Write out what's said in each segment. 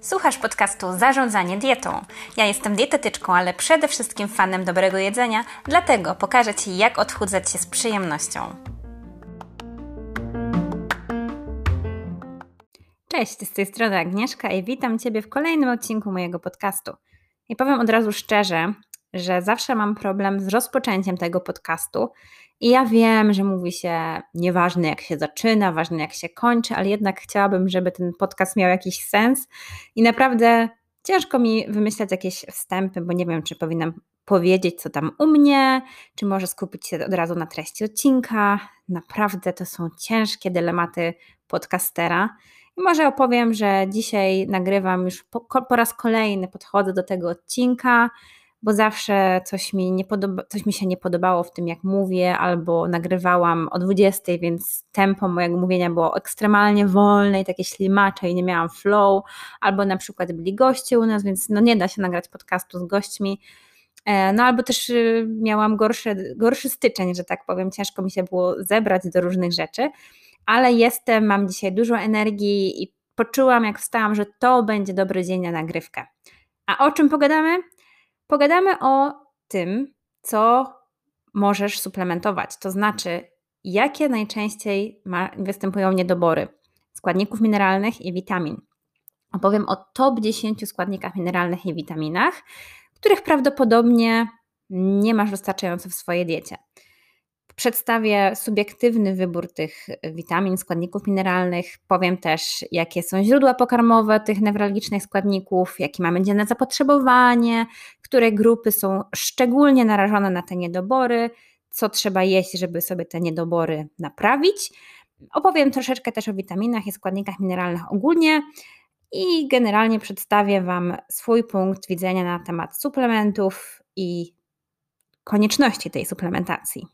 Słuchasz podcastu Zarządzanie dietą. Ja jestem dietetyczką, ale przede wszystkim fanem dobrego jedzenia, dlatego pokażę Ci, jak odchudzać się z przyjemnością. Cześć, z tej strony Agnieszka i witam Ciebie w kolejnym odcinku mojego podcastu. I powiem od razu szczerze, że zawsze mam problem z rozpoczęciem tego podcastu. I ja wiem, że mówi się nieważne jak się zaczyna, ważne jak się kończy, ale jednak chciałabym, żeby ten podcast miał jakiś sens. I naprawdę ciężko mi wymyślać jakieś wstępy, bo nie wiem, czy powinnam powiedzieć, co tam u mnie, czy może skupić się od razu na treści odcinka. Naprawdę to są ciężkie dylematy podcastera. I może opowiem, że dzisiaj nagrywam już po, po raz kolejny, podchodzę do tego odcinka bo zawsze coś mi, nie podoba, coś mi się nie podobało w tym, jak mówię, albo nagrywałam o 20, więc tempo mojego mówienia było ekstremalnie wolne i takie ślimacze i nie miałam flow, albo na przykład byli goście u nas, więc no nie da się nagrać podcastu z gośćmi. E, no albo też y, miałam gorszy, gorszy styczeń, że tak powiem, ciężko mi się było zebrać do różnych rzeczy, ale jestem, mam dzisiaj dużo energii i poczułam, jak wstałam, że to będzie dobry dzień na nagrywkę. A o czym pogadamy? Pogadamy o tym, co możesz suplementować, to znaczy, jakie najczęściej ma, występują niedobory składników mineralnych i witamin. Opowiem o top 10 składnikach mineralnych i witaminach, których prawdopodobnie nie masz wystarczająco w swojej diecie. Przedstawię subiektywny wybór tych witamin, składników mineralnych. Powiem też, jakie są źródła pokarmowe tych newralgicznych składników, jakie mamy dzienne zapotrzebowanie, które grupy są szczególnie narażone na te niedobory, co trzeba jeść, żeby sobie te niedobory naprawić. Opowiem troszeczkę też o witaminach i składnikach mineralnych ogólnie i generalnie przedstawię Wam swój punkt widzenia na temat suplementów i konieczności tej suplementacji.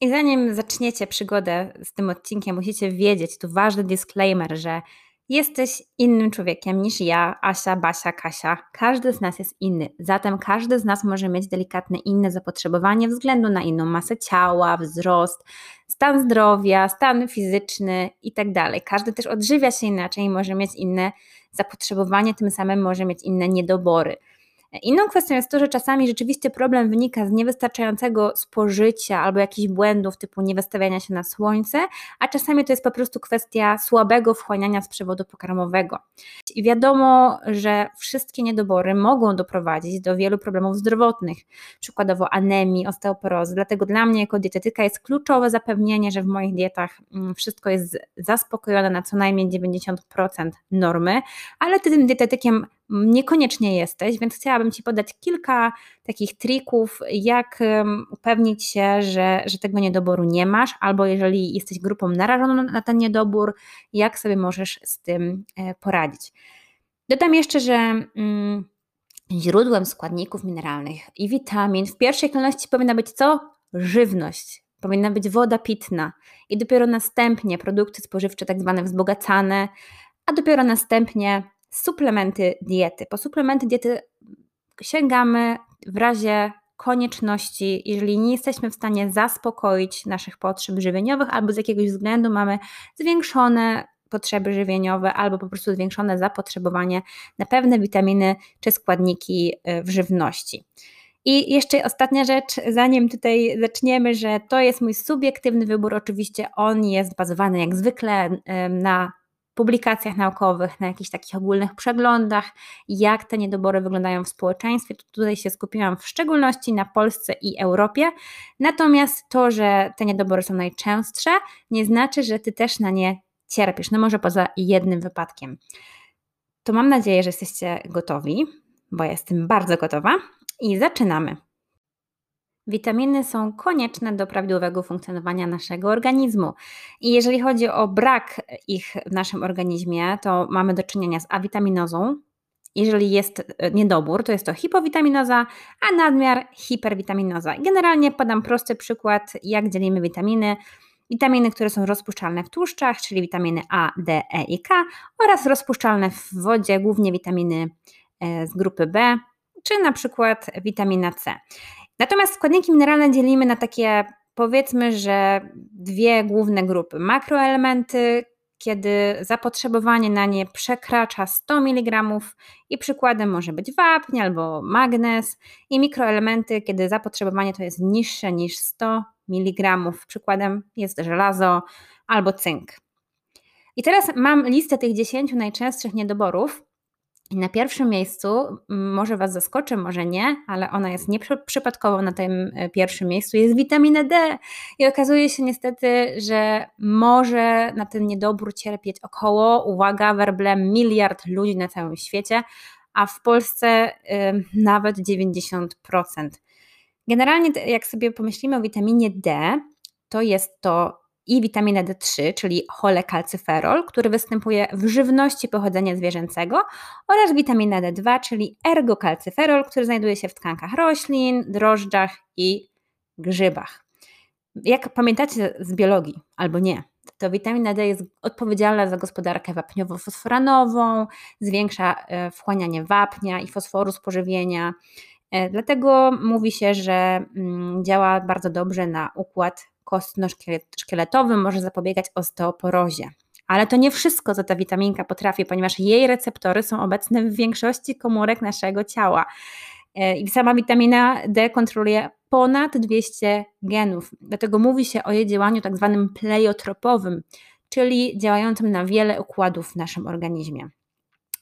I zanim zaczniecie przygodę z tym odcinkiem, musicie wiedzieć, tu ważny disclaimer, że jesteś innym człowiekiem niż ja, Asia, Basia, Kasia. Każdy z nas jest inny, zatem każdy z nas może mieć delikatne inne zapotrzebowanie względu na inną masę ciała, wzrost, stan zdrowia, stan fizyczny itd. Tak każdy też odżywia się inaczej i może mieć inne zapotrzebowanie, tym samym może mieć inne niedobory. Inną kwestią jest to, że czasami rzeczywiście problem wynika z niewystarczającego spożycia albo jakichś błędów typu niewystawiania się na słońce, a czasami to jest po prostu kwestia słabego wchłaniania z przewodu pokarmowego. I wiadomo, że wszystkie niedobory mogą doprowadzić do wielu problemów zdrowotnych, przykładowo anemii, osteoporozy. Dlatego dla mnie jako dietetyka jest kluczowe zapewnienie, że w moich dietach mm, wszystko jest zaspokojone na co najmniej 90% normy, ale tym dietetykiem niekoniecznie jesteś, więc chciałabym Ci podać kilka takich trików, jak upewnić się, że, że tego niedoboru nie masz, albo jeżeli jesteś grupą narażoną na ten niedobór, jak sobie możesz z tym e, poradzić. Dodam jeszcze, że mm, źródłem składników mineralnych i witamin w pierwszej kolejności powinna być co? Żywność. Powinna być woda pitna i dopiero następnie produkty spożywcze, tak zwane wzbogacane, a dopiero następnie suplementy diety. Po suplementy diety sięgamy w razie konieczności, jeżeli nie jesteśmy w stanie zaspokoić naszych potrzeb żywieniowych albo z jakiegoś względu mamy zwiększone potrzeby żywieniowe albo po prostu zwiększone zapotrzebowanie na pewne witaminy czy składniki y, w żywności. I jeszcze ostatnia rzecz, zanim tutaj zaczniemy, że to jest mój subiektywny wybór, oczywiście on jest bazowany jak zwykle y, na publikacjach naukowych, na jakichś takich ogólnych przeglądach, jak te niedobory wyglądają w społeczeństwie. Tutaj się skupiłam w szczególności na Polsce i Europie. Natomiast to, że te niedobory są najczęstsze, nie znaczy, że ty też na nie cierpisz. No może poza jednym wypadkiem. To mam nadzieję, że jesteście gotowi, bo ja jestem bardzo gotowa i zaczynamy. Witaminy są konieczne do prawidłowego funkcjonowania naszego organizmu. I jeżeli chodzi o brak ich w naszym organizmie, to mamy do czynienia z awitaminozą. Jeżeli jest e, niedobór, to jest to hipowitaminoza, a nadmiar hiperwitaminoza. Generalnie podam prosty przykład, jak dzielimy witaminy. Witaminy, które są rozpuszczalne w tłuszczach, czyli witaminy A, D, E i K, oraz rozpuszczalne w wodzie, głównie witaminy e, z grupy B, czy na przykład witamina C. Natomiast składniki mineralne dzielimy na takie powiedzmy, że dwie główne grupy: makroelementy, kiedy zapotrzebowanie na nie przekracza 100 mg i przykładem może być wapń albo magnez i mikroelementy, kiedy zapotrzebowanie to jest niższe niż 100 mg. Przykładem jest żelazo albo cynk. I teraz mam listę tych 10 najczęstszych niedoborów. I na pierwszym miejscu, może Was zaskoczy, może nie, ale ona jest nieprzypadkowo na tym e, pierwszym miejscu, jest witamina D. I okazuje się niestety, że może na ten niedobór cierpieć około, uwaga, werble miliard ludzi na całym świecie, a w Polsce y, nawet 90%. Generalnie, jak sobie pomyślimy o witaminie D, to jest to i witaminę D3, czyli cholekalcyferol, który występuje w żywności pochodzenia zwierzęcego oraz witaminę D2, czyli ergokalcyferol, który znajduje się w tkankach roślin, drożdżach i grzybach. Jak pamiętacie z biologii, albo nie, to witamina D jest odpowiedzialna za gospodarkę wapniowo-fosforanową, zwiększa e, wchłanianie wapnia i fosforu z pożywienia. E, dlatego mówi się, że mm, działa bardzo dobrze na układ kostno-szkieletowy może zapobiegać osteoporozie. Ale to nie wszystko, co ta witaminka potrafi, ponieważ jej receptory są obecne w większości komórek naszego ciała. E, I sama witamina D kontroluje ponad 200 genów. Dlatego mówi się o jej działaniu tak zwanym pleiotropowym, czyli działającym na wiele układów w naszym organizmie.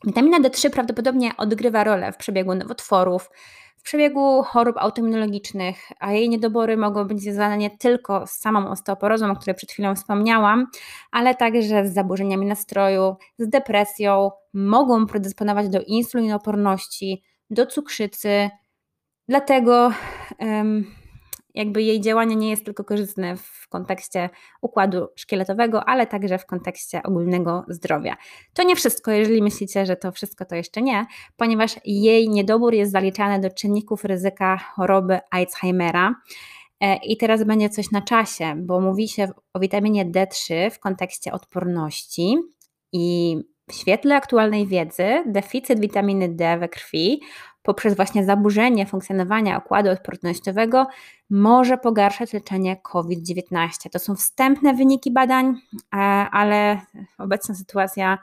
Witamina D3 prawdopodobnie odgrywa rolę w przebiegu nowotworów, w przebiegu chorób autoimmunologicznych, a jej niedobory mogą być związane nie tylko z samą osteoporozą, o której przed chwilą wspomniałam, ale także z zaburzeniami nastroju, z depresją, mogą predysponować do insulinoporności, do cukrzycy. Dlatego jakby jej działanie nie jest tylko korzystne w kontekście układu szkieletowego, ale także w kontekście ogólnego zdrowia. To nie wszystko, jeżeli myślicie, że to wszystko to jeszcze nie, ponieważ jej niedobór jest zaliczany do czynników ryzyka choroby Alzheimera. E, I teraz będzie coś na czasie, bo mówi się o witaminie D3 w kontekście odporności i w świetle aktualnej wiedzy deficyt witaminy D we krwi poprzez właśnie zaburzenie funkcjonowania układu odpornościowego może pogarszać leczenie COVID-19. To są wstępne wyniki badań, ale obecna sytuacja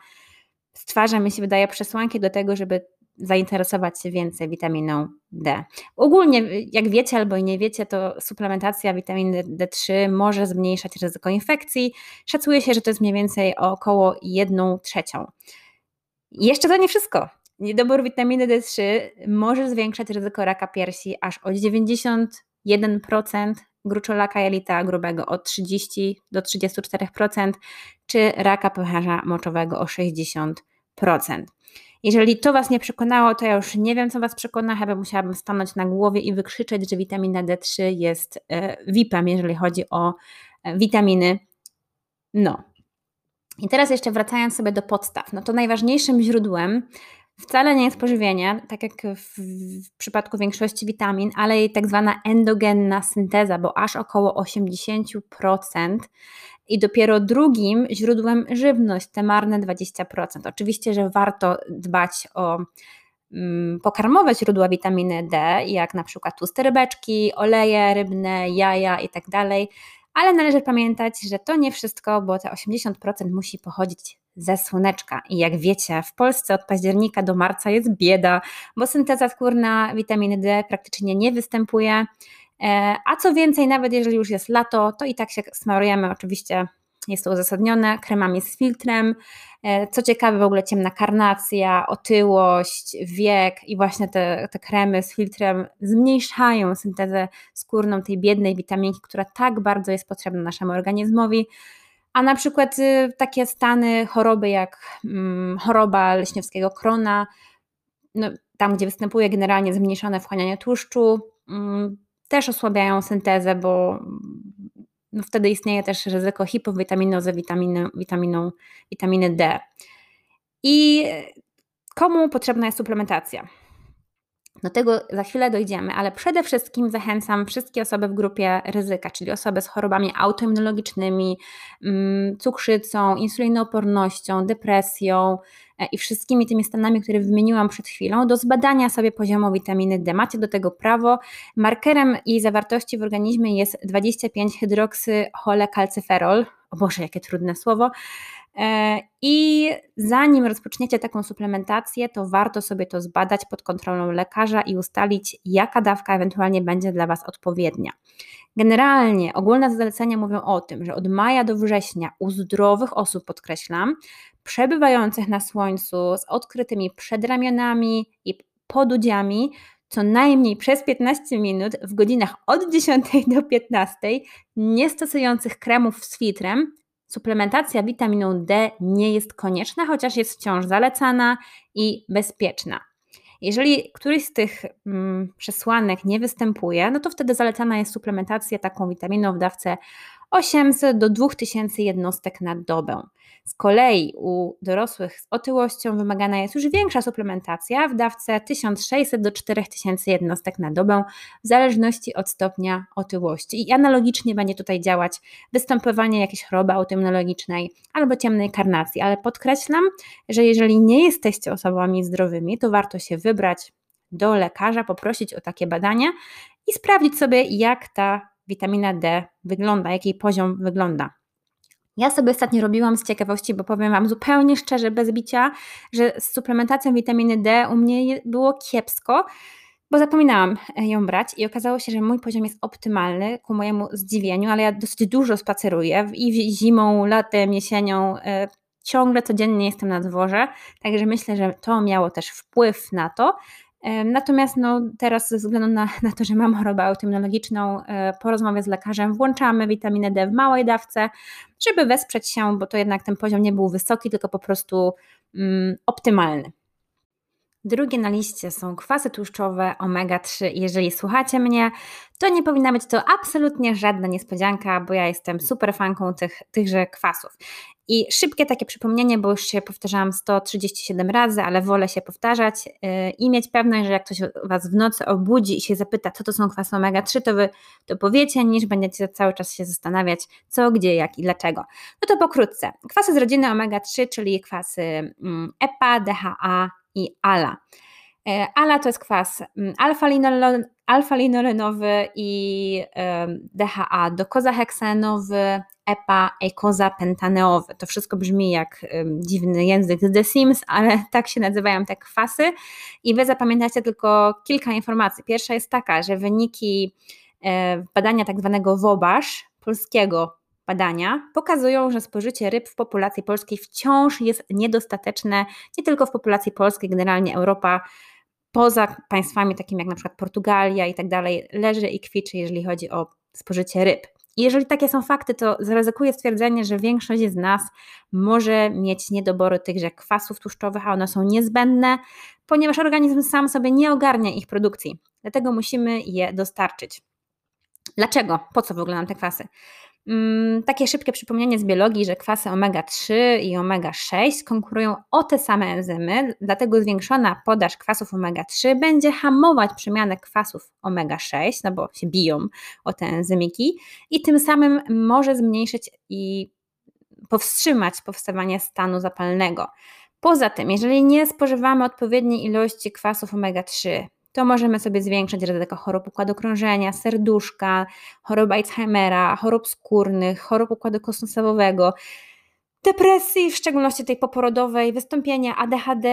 stwarza, mi się wydaje, przesłanki do tego, żeby zainteresować się więcej witaminą D. Ogólnie, jak wiecie albo nie wiecie, to suplementacja witaminy D3 może zmniejszać ryzyko infekcji. Szacuje się, że to jest mniej więcej około 1 trzecią. jeszcze to nie wszystko. Niedobór witaminy D3 może zwiększać ryzyko raka piersi aż o 91%, gruczolaka jelita grubego o 30 do 34%, czy raka pęcherza moczowego o 60%. Jeżeli to Was nie przekonało, to ja już nie wiem, co Was przekona, chyba musiałabym stanąć na głowie i wykrzyczeć, że witamina D3 jest e, VIP-em, jeżeli chodzi o e, witaminy. No. I teraz jeszcze wracając sobie do podstaw, no to najważniejszym źródłem wcale nie jest pożywienie, tak jak w, w przypadku większości witamin, ale jej tak zwana endogenna synteza, bo aż około 80%. I dopiero drugim źródłem żywność, te marne 20%. Oczywiście, że warto dbać o mm, pokarmowe źródła witaminy D, jak na przykład tłuste rybeczki, oleje rybne, jaja i tak ale należy pamiętać, że to nie wszystko, bo te 80% musi pochodzić ze słoneczka. I jak wiecie, w Polsce od października do marca jest bieda, bo synteza skórna witaminy D praktycznie nie występuje. E, a co więcej, nawet jeżeli już jest lato, to i tak się smarujemy, oczywiście jest to uzasadnione, kremami z filtrem. E, co ciekawe, w ogóle ciemna karnacja, otyłość, wiek i właśnie te, te kremy z filtrem zmniejszają syntezę skórną tej biednej witaminki, która tak bardzo jest potrzebna naszemu organizmowi. A na przykład y, takie stany choroby jak mm, choroba leśniowskiego krona, no, tam gdzie występuje generalnie zmniejszone wchłanianie tłuszczu, mm, też osłabiają syntezę, bo no, wtedy istnieje też ryzyko hipowitaminozy witaminy, witaminą, witaminy D. I komu potrzebna jest suplementacja? Do tego za chwilę dojdziemy, ale przede wszystkim zachęcam wszystkie osoby w grupie ryzyka, czyli osoby z chorobami autoimmunologicznymi, mm, cukrzycą, insulinoopornością, depresją i wszystkimi tymi stanami, które wymieniłam przed chwilą, do zbadania sobie poziomu witaminy D. Macie do tego prawo. Markerem jej zawartości w organizmie jest 25 hydroksycholekalcyferol. O Boże, jakie trudne słowo. E, I zanim rozpoczniecie taką suplementację, to warto sobie to zbadać pod kontrolą lekarza i ustalić, jaka dawka ewentualnie będzie dla Was odpowiednia. Generalnie ogólne zalecenia mówią o tym, że od maja do września u zdrowych osób, podkreślam, przebywających na słońcu z odkrytymi przedramionami i podudziami, co najmniej przez 15 minut w godzinach od 10 do 15, nie stosujących kremów z filtrem, suplementacja witaminą D nie jest konieczna, chociaż jest wciąż zalecana i bezpieczna. Jeżeli któryś z tych mm, przesłanek nie występuje, no to wtedy zalecana jest suplementacja taką witaminą w dawce 800 do 2000 jednostek na dobę. Z kolei u dorosłych z otyłością wymagana jest już większa suplementacja w dawce 1600 do 4000 jednostek na dobę, w zależności od stopnia otyłości. I analogicznie będzie tutaj działać występowanie jakiejś choroby autoimmunologicznej albo ciemnej karnacji, ale podkreślam, że jeżeli nie jesteście osobami zdrowymi, to warto się wybrać do lekarza, poprosić o takie badania i sprawdzić sobie, jak ta witamina D wygląda, jaki poziom wygląda. Ja sobie ostatnio robiłam z ciekawości, bo powiem Wam zupełnie szczerze, bez bicia, że z suplementacją witaminy D u mnie było kiepsko, bo zapominałam ją brać i okazało się, że mój poziom jest optymalny ku mojemu zdziwieniu, ale ja dosyć dużo spaceruję i zimą, latem, jesienią. E, ciągle codziennie jestem na dworze, także myślę, że to miało też wpływ na to. Natomiast no, teraz ze względu na, na to, że mam chorobę autoimmunologiczną, e, po rozmowie z lekarzem włączamy witaminę D w małej dawce, żeby wesprzeć się, bo to jednak ten poziom nie był wysoki, tylko po prostu mm, optymalny. Drugie na liście są kwasy tłuszczowe omega-3. Jeżeli słuchacie mnie, to nie powinna być to absolutnie żadna niespodzianka, bo ja jestem super fanką tych, tychże kwasów. I szybkie takie przypomnienie, bo już się powtarzałam 137 razy, ale wolę się powtarzać yy, i mieć pewność, że jak ktoś Was w nocy obudzi i się zapyta, co to są kwasy omega-3, to Wy to powiecie, niż będziecie cały czas się zastanawiać, co, gdzie, jak i dlaczego. No to pokrótce. Kwasy z rodziny omega-3, czyli kwasy mm, EPA, DHA i ALA. E, ALA to jest kwas mm, alfa-linolenowy i DHA dokozaheksanowy, EPA, eikozapentaneowy. To wszystko brzmi jak dziwny język z The Sims, ale tak się nazywają te kwasy. I wy zapamiętacie tylko kilka informacji. Pierwsza jest taka, że wyniki e, badania tak zwanego WOBASZ, polskiego badania pokazują, że spożycie ryb w populacji polskiej wciąż jest niedostateczne, nie tylko w populacji polskiej, generalnie Europa poza państwami takimi jak na przykład Portugalia i tak dalej leży i kwiczy, jeżeli chodzi o spożycie ryb. I jeżeli takie są fakty, to zaryzykuję stwierdzenie, że większość z nas może mieć niedobory tychże kwasów tłuszczowych, a one są niezbędne, ponieważ organizm sam sobie nie ogarnia ich produkcji. Dlatego musimy je dostarczyć. Dlaczego? Po co w ogóle nam te kwasy? Mm, takie szybkie przypomnienie z biologii, że kwasy omega-3 i omega-6 konkurują o te same enzymy, dlatego zwiększona podaż kwasów omega-3 będzie hamować przemianę kwasów omega-6, no bo się biją o te enzymiki i tym samym może zmniejszyć i powstrzymać powstawanie stanu zapalnego. Poza tym, jeżeli nie spożywamy odpowiedniej ilości kwasów omega-3, to możemy sobie zwiększyć ryzyko chorób układu krążenia, serduszka, chorób Alzheimera, chorób skórnych, chorób układu kosmosowego, depresji, w szczególności tej poporodowej, wystąpienia ADHD,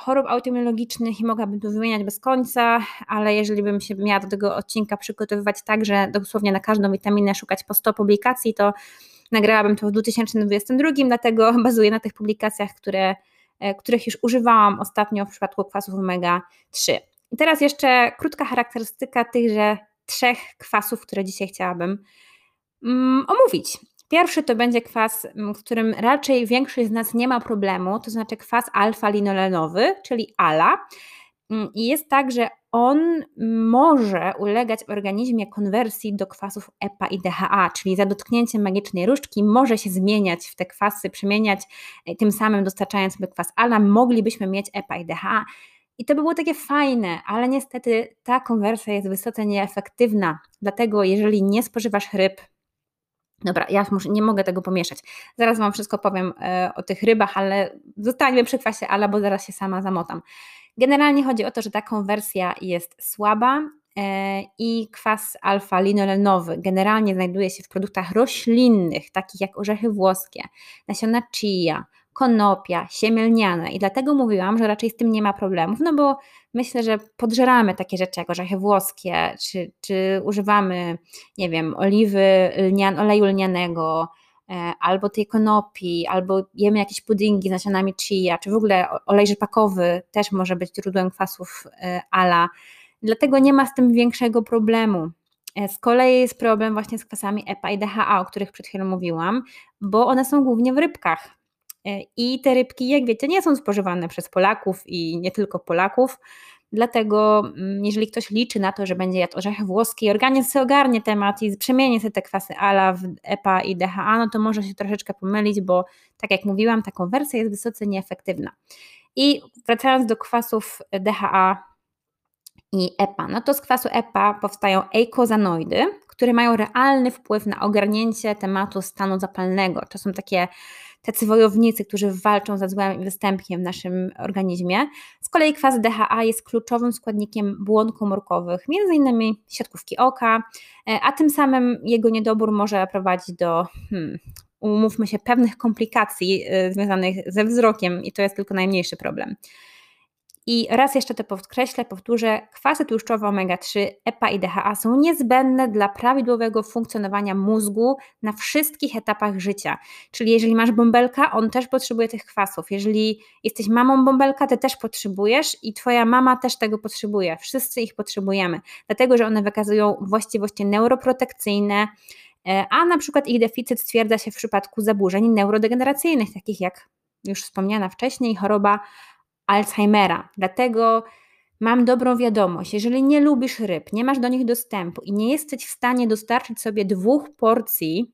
chorób autoimmunologicznych i mogłabym tu wymieniać bez końca, ale jeżeli bym się miała do tego odcinka przygotowywać tak, że dosłownie na każdą witaminę szukać po 100 publikacji, to nagrałabym to w 2022, dlatego bazuję na tych publikacjach, które, e, których już używałam ostatnio w przypadku kwasów omega-3. I teraz jeszcze krótka charakterystyka tychże trzech kwasów, które dzisiaj chciałabym um, omówić. Pierwszy to będzie kwas, mm, w którym raczej większość z nas nie ma problemu, to znaczy kwas alfa-linolenowy, czyli ALA. Mm, I jest tak, że on może ulegać w organizmie konwersji do kwasów EPA i DHA, czyli za dotknięciem magicznej różdżki może się zmieniać w te kwasy, przemieniać, e, tym samym dostarczając sobie kwas ALA, moglibyśmy mieć EPA i DHA. I to by było takie fajne, ale niestety ta konwersja jest wysoce nieefektywna. Dlatego, jeżeli nie spożywasz ryb, Dobra, ja muszę, nie mogę tego pomieszać. Zaraz Wam wszystko powiem e, o tych rybach, ale zostańmy przy kwasie ala, bo zaraz się sama zamotam. Generalnie chodzi o to, że ta konwersja jest słaba e, i kwas alfa-linolenowy generalnie znajduje się w produktach roślinnych, takich jak orzechy włoskie, nasiona chia, konopia, siemielniane i dlatego mówiłam, że raczej z tym nie ma problemów, no bo myślę, że podżeramy takie rzeczy jak orzechy włoskie, czy, czy używamy, nie wiem, oliwy, lnian, oleju lnianego, e, albo tej konopi, albo jemy jakieś puddingi z nasionami chia, czy w ogóle olej rzepakowy też może być źródłem kwasów e, ala. Dlatego nie ma z tym większego problemu. E, z kolei jest problem właśnie z kwasami EPA i DHA, o których przed chwilą mówiłam, bo one są głównie w rybkach. E, I te rybki, jak wiecie, nie są spożywane przez Polaków i nie tylko Polaków. Dlatego, mm, jeżeli ktoś liczy na to, że będzie jadł orzechy włoskie i organizm sobie ogarnie temat i przemieni sobie te kwasy ALA w EPA i DHA, no to może się troszeczkę pomylić, bo tak jak mówiłam, ta konwersja jest wysoce nieefektywna. I wracając do kwasów DHA i EPA, no to z kwasu EPA powstają eikozanoidy, które mają realny wpływ na ogarnięcie tematu stanu zapalnego. To są takie tacy wojownicy, którzy walczą ze złem występkiem w naszym organizmie. Z kolei kwas DHA jest kluczowym składnikiem błon komórkowych, m.in. siatkówki oka, e, a tym samym jego niedobór może prowadzić do hmm, umówmy się, pewnych komplikacji e, związanych ze wzrokiem i to jest tylko najmniejszy problem. I raz jeszcze to podkreślę, powtórzę, kwasy tłuszczowe omega-3, EPA i DHA są niezbędne dla prawidłowego funkcjonowania mózgu na wszystkich etapach życia. Czyli jeżeli masz bąbelka, on też potrzebuje tych kwasów. Jeżeli jesteś mamą bąbelka, ty też potrzebujesz i twoja mama też tego potrzebuje. Wszyscy ich potrzebujemy, dlatego że one wykazują właściwości neuroprotekcyjne, e, a na przykład ich deficyt stwierdza się w przypadku zaburzeń neurodegeneracyjnych, takich jak już wspomniana wcześniej choroba Alzheimera. Dlatego mam dobrą wiadomość: jeżeli nie lubisz ryb, nie masz do nich dostępu i nie jesteś w stanie dostarczyć sobie dwóch porcji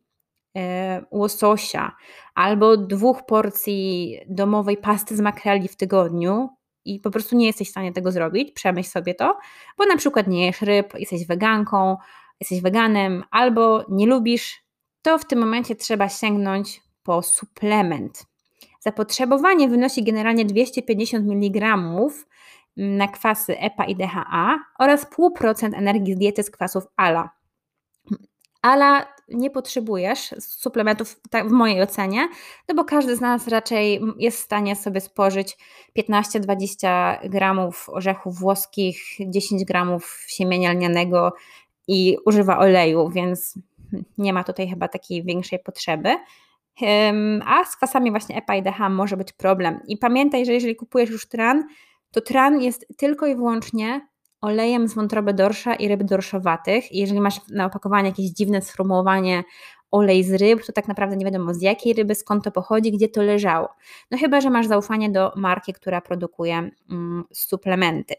e, łososia albo dwóch porcji domowej pasty z makreli w tygodniu, i po prostu nie jesteś w stanie tego zrobić, przemyśl sobie to, bo na przykład nie jesz ryb, jesteś weganką, jesteś weganem albo nie lubisz, to w tym momencie trzeba sięgnąć po suplement. Zapotrzebowanie wynosi generalnie 250 mg na kwasy EPA i DHA oraz 0,5% energii z diety z kwasów ALA. ALA nie potrzebujesz suplementów, tak w mojej ocenie, no bo każdy z nas raczej jest w stanie sobie spożyć 15-20 gramów orzechów włoskich, 10 gramów siemienia lnianego i używa oleju, więc nie ma tutaj chyba takiej większej potrzeby. A z kwasami właśnie EPA i DHA może być problem. I pamiętaj, że jeżeli kupujesz już tran, to tran jest tylko i wyłącznie olejem z wątroby dorsza i ryb dorszowatych. I jeżeli masz na opakowaniu jakieś dziwne sformułowanie olej z ryb, to tak naprawdę nie wiadomo z jakiej ryby, skąd to pochodzi, gdzie to leżało. No chyba, że masz zaufanie do marki, która produkuje mm, suplementy.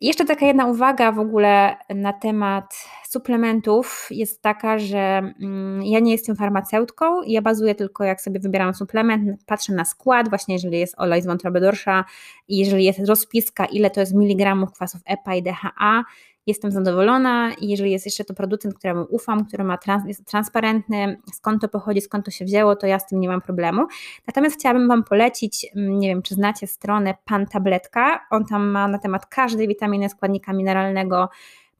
Jeszcze taka jedna uwaga w ogóle na temat suplementów jest taka, że mm, ja nie jestem farmaceutką, ja bazuję tylko jak sobie wybieram suplement, patrzę na skład, właśnie jeżeli jest olej z wątroby dorsza i jeżeli jest rozpiska, ile to jest miligramów kwasów EPA i DHA, jestem zadowolona i jeżeli jest jeszcze to producent, któremu ufam, który ma trans, jest transparentny, skąd to pochodzi, skąd to się wzięło, to ja z tym nie mam problemu. Natomiast chciałabym Wam polecić, mm, nie wiem, czy znacie stronę Pan Tabletka, on tam ma na temat każdej witaminy, składnika mineralnego,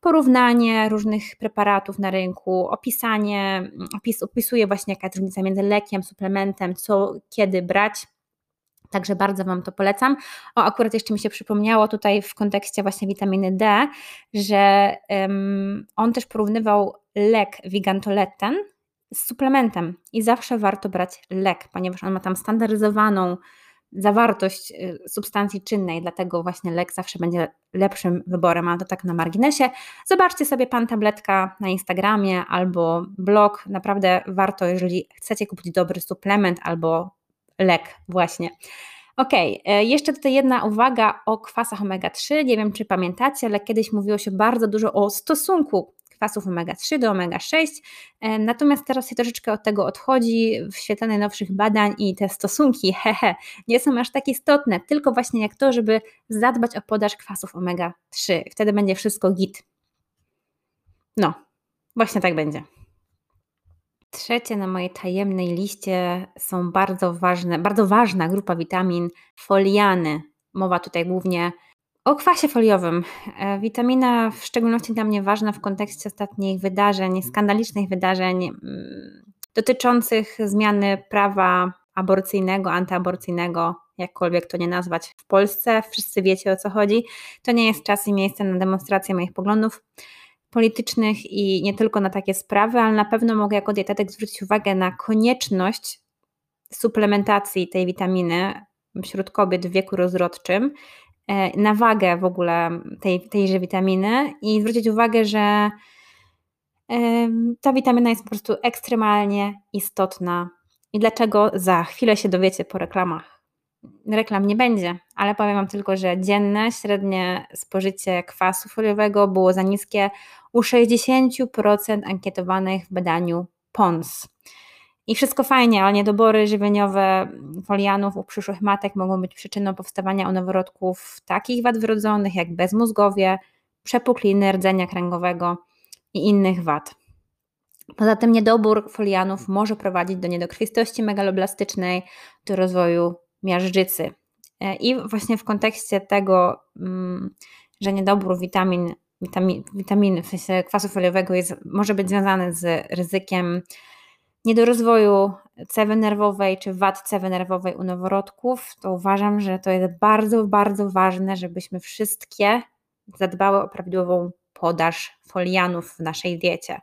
porównanie różnych preparatów na rynku, opisanie, mm, opis, opisuje właśnie jaka jest różnica między lekiem, suplementem, co, kiedy brać. Także bardzo Wam to polecam. O, akurat jeszcze mi się przypomniało tutaj w kontekście właśnie witaminy D, że um, on też porównywał lek Vigantoletten z suplementem i zawsze warto brać lek, ponieważ on ma tam standaryzowaną zawartość y, substancji czynnej, dlatego właśnie lek zawsze będzie lepszym wyborem, ale to tak na marginesie. Zobaczcie sobie Pan Tabletka na Instagramie albo blog, naprawdę warto, jeżeli chcecie kupić dobry suplement albo lek właśnie. Ok, e, jeszcze tutaj jedna uwaga o kwasach omega-3. Nie wiem, czy pamiętacie, ale kiedyś mówiło się bardzo dużo o stosunku kwasów omega-3 do omega-6. Natomiast teraz się troszeczkę od tego odchodzi w świetle najnowszych badań i te stosunki, hehe, nie są aż tak istotne, tylko właśnie jak to, żeby zadbać o podaż kwasów omega-3. Wtedy będzie wszystko git. No, właśnie tak będzie. Trzecie na mojej tajemnej liście są bardzo ważne, bardzo ważna grupa witamin foliany. Mowa tutaj głównie o kwasie foliowym. E, witamina w szczególności dla mnie ważna w kontekście ostatnich wydarzeń, skandalicznych wydarzeń mm, dotyczących zmiany prawa aborcyjnego, antyaborcyjnego, jakkolwiek to nie nazwać w Polsce. Wszyscy wiecie o co chodzi. To nie jest czas i miejsce na demonstrację moich poglądów politycznych i nie tylko na takie sprawy, ale na pewno mogę jako dietetyk zwrócić uwagę na konieczność suplementacji tej witaminy wśród kobiet w wieku rozrodczym, e, na wagę w ogóle tej, tejże witaminy i zwrócić uwagę, że ta witamina jest po prostu ekstremalnie istotna. I dlaczego za chwilę się dowiecie po reklamach reklam nie będzie, ale powiem Wam tylko, że dzienne średnie spożycie kwasu foliowego było za niskie u 60% ankietowanych w badaniu PONS. I wszystko fajnie, ale niedobory żywieniowe folianów u przyszłych matek mogą być przyczyną powstawania u noworodków takich wad wrodzonych jak bezmózgowie, przepukliny rdzenia kręgowego i innych wad. Poza tym niedobór folianów może prowadzić do niedokrwistości megaloblastycznej, do rozwoju miażdżycy. E, I właśnie w kontekście tego, mm, że niedobór witamin, witamin, witamin w sensie kwasu foliowego jest, może być związany z ryzykiem niedorozwoju cewy nerwowej czy wad cewy nerwowej u noworodków, to uważam, że to jest bardzo, bardzo ważne, żebyśmy wszystkie zadbały o prawidłową podaż folianów w naszej diecie.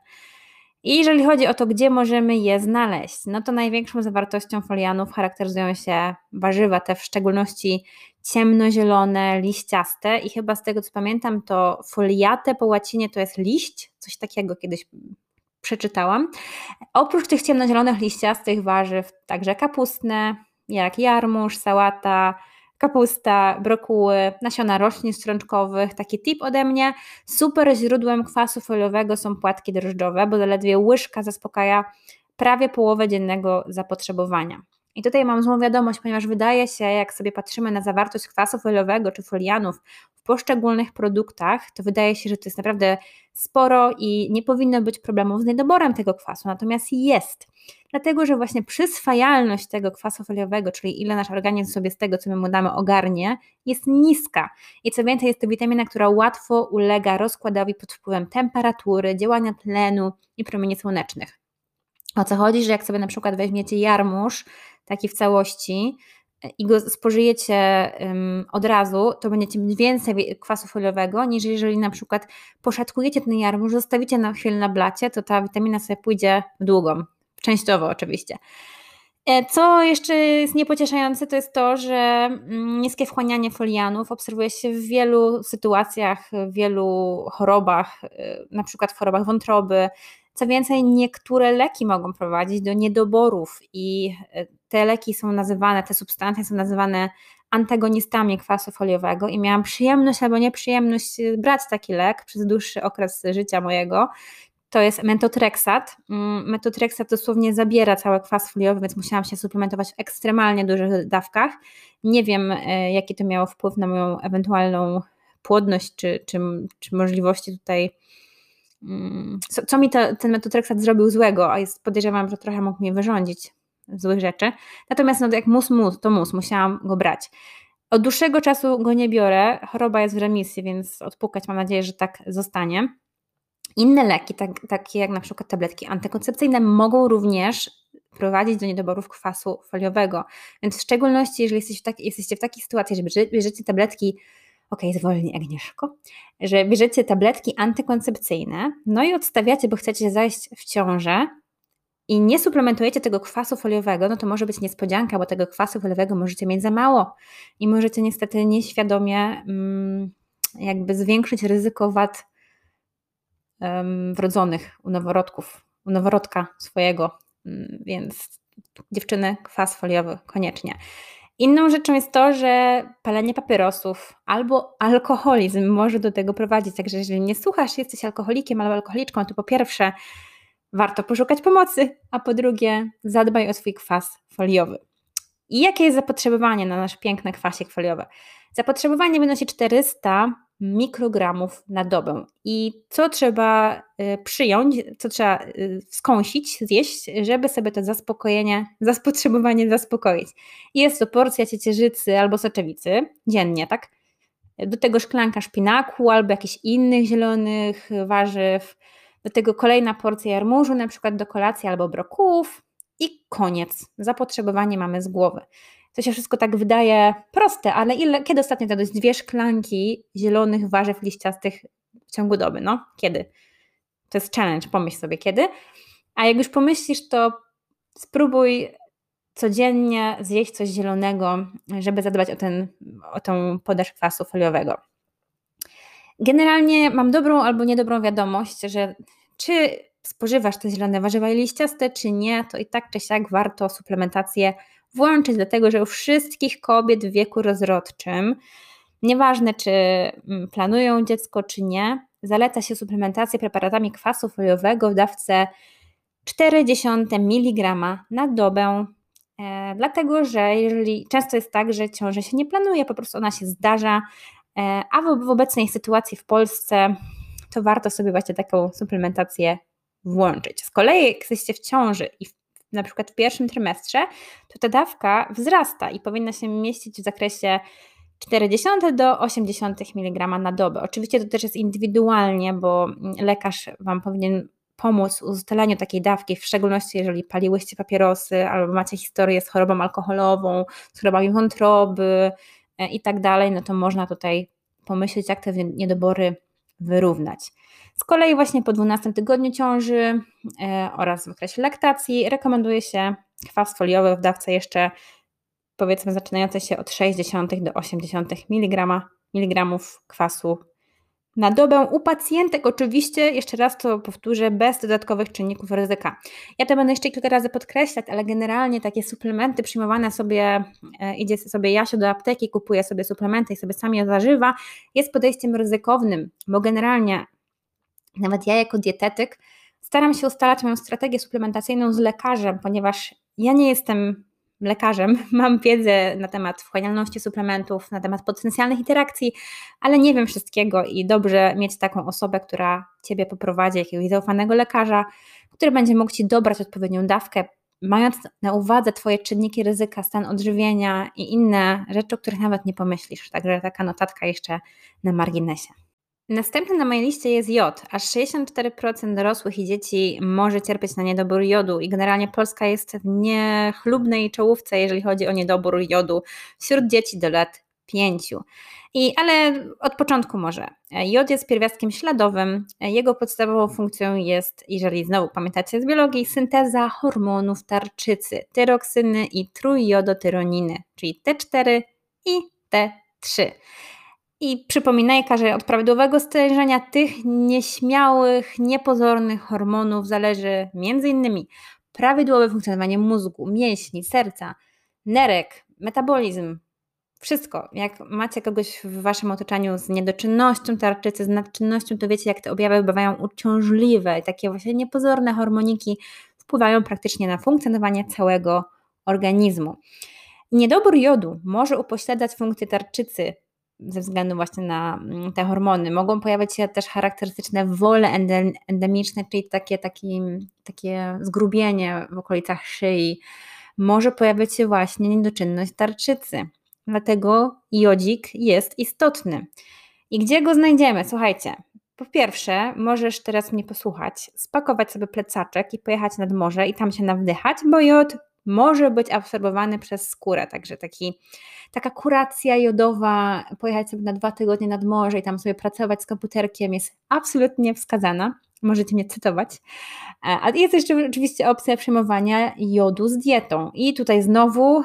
I jeżeli chodzi o to, gdzie możemy je znaleźć, no to największą zawartością folianów charakteryzują się warzywa, te w szczególności ciemnozielone, liściaste i chyba z tego co pamiętam to foliate po łacinie to jest liść, coś takiego kiedyś przeczytałam. Oprócz tych ciemnozielonych liściastych warzyw także kapustne, jak jarmuż, sałata, kapusta, brokuły, nasiona roślin strączkowych. Taki tip ode mnie. Super źródłem kwasu foliowego są płatki drożdżowe, bo zaledwie łyżka zaspokaja prawie połowę dziennego zapotrzebowania. I tutaj mam złą wiadomość, ponieważ wydaje się, jak sobie patrzymy na zawartość kwasu foliowego czy folianów poszczególnych produktach, to wydaje się, że to jest naprawdę sporo i nie powinno być problemów z niedoborem tego kwasu. Natomiast jest dlatego że właśnie przyswajalność tego kwasu foliowego, czyli ile nasz organizm sobie z tego, co my mu damy, ogarnie, jest niska. I co więcej, jest to witamina, która łatwo ulega rozkładowi pod wpływem temperatury, działania tlenu i promieni słonecznych. O co chodzi, że jak sobie na przykład weźmiecie jarmuż, taki w całości, i go spożyjecie od razu, to będziecie mieć więcej kwasu foliowego, niż jeżeli na przykład poszatkujecie ten jarmuż, zostawicie na chwilę na blacie, to ta witamina sobie pójdzie w długą. Częściowo oczywiście. E, co jeszcze jest niepocieszające, to jest to, że mm, niskie wchłanianie folianów obserwuje się w wielu sytuacjach, w wielu chorobach, e, na przykład w chorobach wątroby. Co więcej, niektóre leki mogą prowadzić do niedoborów i e, te leki są nazywane, te substancje są nazywane antagonistami kwasu foliowego i miałam przyjemność albo nieprzyjemność brać taki lek przez dłuższy okres życia mojego to jest metotrexat. Mm, metotrexat dosłownie zabiera cały kwas foliowy, więc musiałam się suplementować w ekstremalnie dużych dawkach. Nie wiem, e, jaki to miało wpływ na moją ewentualną płodność, czy, czy, czy możliwości tutaj. Mm, co, co mi to, ten metotrexat zrobił złego, a jest, podejrzewam, że trochę mógł mnie wyrządzić złych rzeczy. Natomiast no, jak mus, mus, to mus, musiałam go brać. Od dłuższego czasu go nie biorę, choroba jest w remisji, więc odpukać mam nadzieję, że tak zostanie. Inne leki, tak, takie jak na przykład tabletki antykoncepcyjne, mogą również prowadzić do niedoborów kwasu foliowego. Więc w szczególności, jeżeli jesteście w, taki, jesteście w takiej sytuacji, że bierzecie tabletki, ok, zwolnij Agnieszko, że bierzecie tabletki antykoncepcyjne, no i odstawiacie, bo chcecie zajść w ciążę i nie suplementujecie tego kwasu foliowego, no to może być niespodzianka, bo tego kwasu foliowego możecie mieć za mało i możecie niestety nieświadomie mm, jakby zwiększyć ryzyko wad wrodzonych u noworodków, u noworodka swojego, mm, więc dziewczyny, kwas foliowy koniecznie. Inną rzeczą jest to, że palenie papierosów albo alkoholizm może do tego prowadzić. Także jeżeli nie słuchasz, jesteś alkoholikiem albo alkoholiczką, to po pierwsze warto poszukać pomocy, a po drugie zadbaj o swój kwas foliowy. I jakie jest zapotrzebowanie na nasz piękny kwasik foliowy? Zapotrzebowanie wynosi 400 mikrogramów na dobę. I co trzeba y, przyjąć, co trzeba y, skąsić, zjeść, żeby sobie to zaspokojenie, zapotrzebowanie zaspokoić. Jest to porcja ciecierzycy albo soczewicy dziennie, tak? Do tego szklanka szpinaku albo jakichś innych zielonych warzyw. Do tego kolejna porcja jarmużu, na przykład do kolacji albo brokułów. I koniec. Zapotrzebowanie mamy z głowy. To się wszystko tak wydaje proste, ale ile, kiedy ostatnio dałeś dwie szklanki zielonych warzyw liściastych w ciągu doby? No, kiedy? To jest challenge, pomyśl sobie kiedy. A jak już pomyślisz, to spróbuj codziennie zjeść coś zielonego, żeby zadbać o, ten, o tą podaż kwasu foliowego. Generalnie mam dobrą albo niedobrą wiadomość, że czy spożywasz te zielone warzywa i liściaste, czy nie, to i tak czy siak warto suplementację włączyć, dlatego że u wszystkich kobiet w wieku rozrodczym, nieważne czy mm, planują dziecko, czy nie, zaleca się suplementację preparatami kwasu foliowego w dawce 0,4 mg na dobę. E, dlatego, że jeżeli często jest tak, że ciąża się nie planuje, po prostu ona się zdarza, e, a w, w obecnej sytuacji w Polsce to warto sobie właśnie taką suplementację włączyć. Z kolei, jak jesteście w ciąży i w na przykład w pierwszym trymestrze, to ta dawka wzrasta i powinna się mieścić w zakresie 40 do 80 mg na dobę. Oczywiście to też jest indywidualnie, bo lekarz Wam powinien pomóc w ustaleniu takiej dawki, w szczególności jeżeli paliłyście papierosy albo macie historię z chorobą alkoholową, z chorobami wątroby e, i tak dalej, no to można tutaj pomyśleć, jak te niedobory wyrównać. Z kolei właśnie po 12 tygodniu ciąży e, oraz w okresie laktacji rekomenduje się kwas foliowy w dawce jeszcze powiedzmy zaczynającej się od 60 do 80 mg, mg kwasu na dobę u pacjentek oczywiście, jeszcze raz to powtórzę, bez dodatkowych czynników ryzyka. Ja to będę jeszcze kilka razy podkreślać, ale generalnie takie suplementy przyjmowane sobie, e, idzie sobie Jasio do apteki, kupuje sobie suplementy i sobie sam je zażywa, jest podejściem ryzykownym, bo generalnie nawet ja jako dietetyk staram się ustalać moją strategię suplementacyjną z lekarzem, ponieważ ja nie jestem lekarzem, mam wiedzę na temat wchłanialności suplementów, na temat potencjalnych interakcji, ale nie wiem wszystkiego i dobrze mieć taką osobę, która Ciebie poprowadzi, jakiegoś zaufanego lekarza, który będzie mógł Ci dobrać odpowiednią dawkę, mając na uwadze Twoje czynniki ryzyka, stan odżywienia i inne rzeczy, o których nawet nie pomyślisz. Także taka notatka jeszcze na marginesie. Następny na mojej liście jest jod. Aż 64% dorosłych i dzieci może cierpieć na niedobór jodu i generalnie Polska jest w niechlubnej czołówce, jeżeli chodzi o niedobór jodu wśród dzieci do lat 5. I, ale od początku może. Jod jest pierwiastkiem śladowym. Jego podstawową funkcją jest, jeżeli znowu pamiętacie z biologii, synteza hormonów tarczycy, tyroksyny i trójjodotyroniny, czyli T4 i T3. I przypominajka, że od prawidłowego stężenia tych nieśmiałych, niepozornych hormonów zależy m.in. prawidłowe funkcjonowanie mózgu, mięśni, serca, nerek, metabolizm, wszystko. Jak macie kogoś w waszym otoczeniu z niedoczynnością tarczycy, z nadczynnością, to wiecie, jak te objawy bywają uciążliwe i takie właśnie niepozorne hormoniki wpływają praktycznie na funkcjonowanie całego organizmu. Niedobór jodu może upośledzać funkcję tarczycy, ze względu właśnie na mm, te hormony. Mogą pojawiać się też charakterystyczne wole endemiczne, czyli takie, takie, takie zgrubienie w okolicach szyi. Może pojawiać się właśnie niedoczynność tarczycy. Dlatego jodzik jest istotny. I gdzie go znajdziemy? Słuchajcie, po pierwsze, możesz teraz mnie posłuchać, spakować sobie plecaczek i pojechać nad morze i tam się nawdychać, bo jod może być absorbowany przez skórę. Także taki, taka kuracja jodowa, pojechać sobie na dwa tygodnie nad morze i tam sobie pracować z komputerkiem jest absolutnie wskazana. Możecie mnie cytować. A jest jeszcze oczywiście opcja przyjmowania jodu z dietą. I tutaj znowu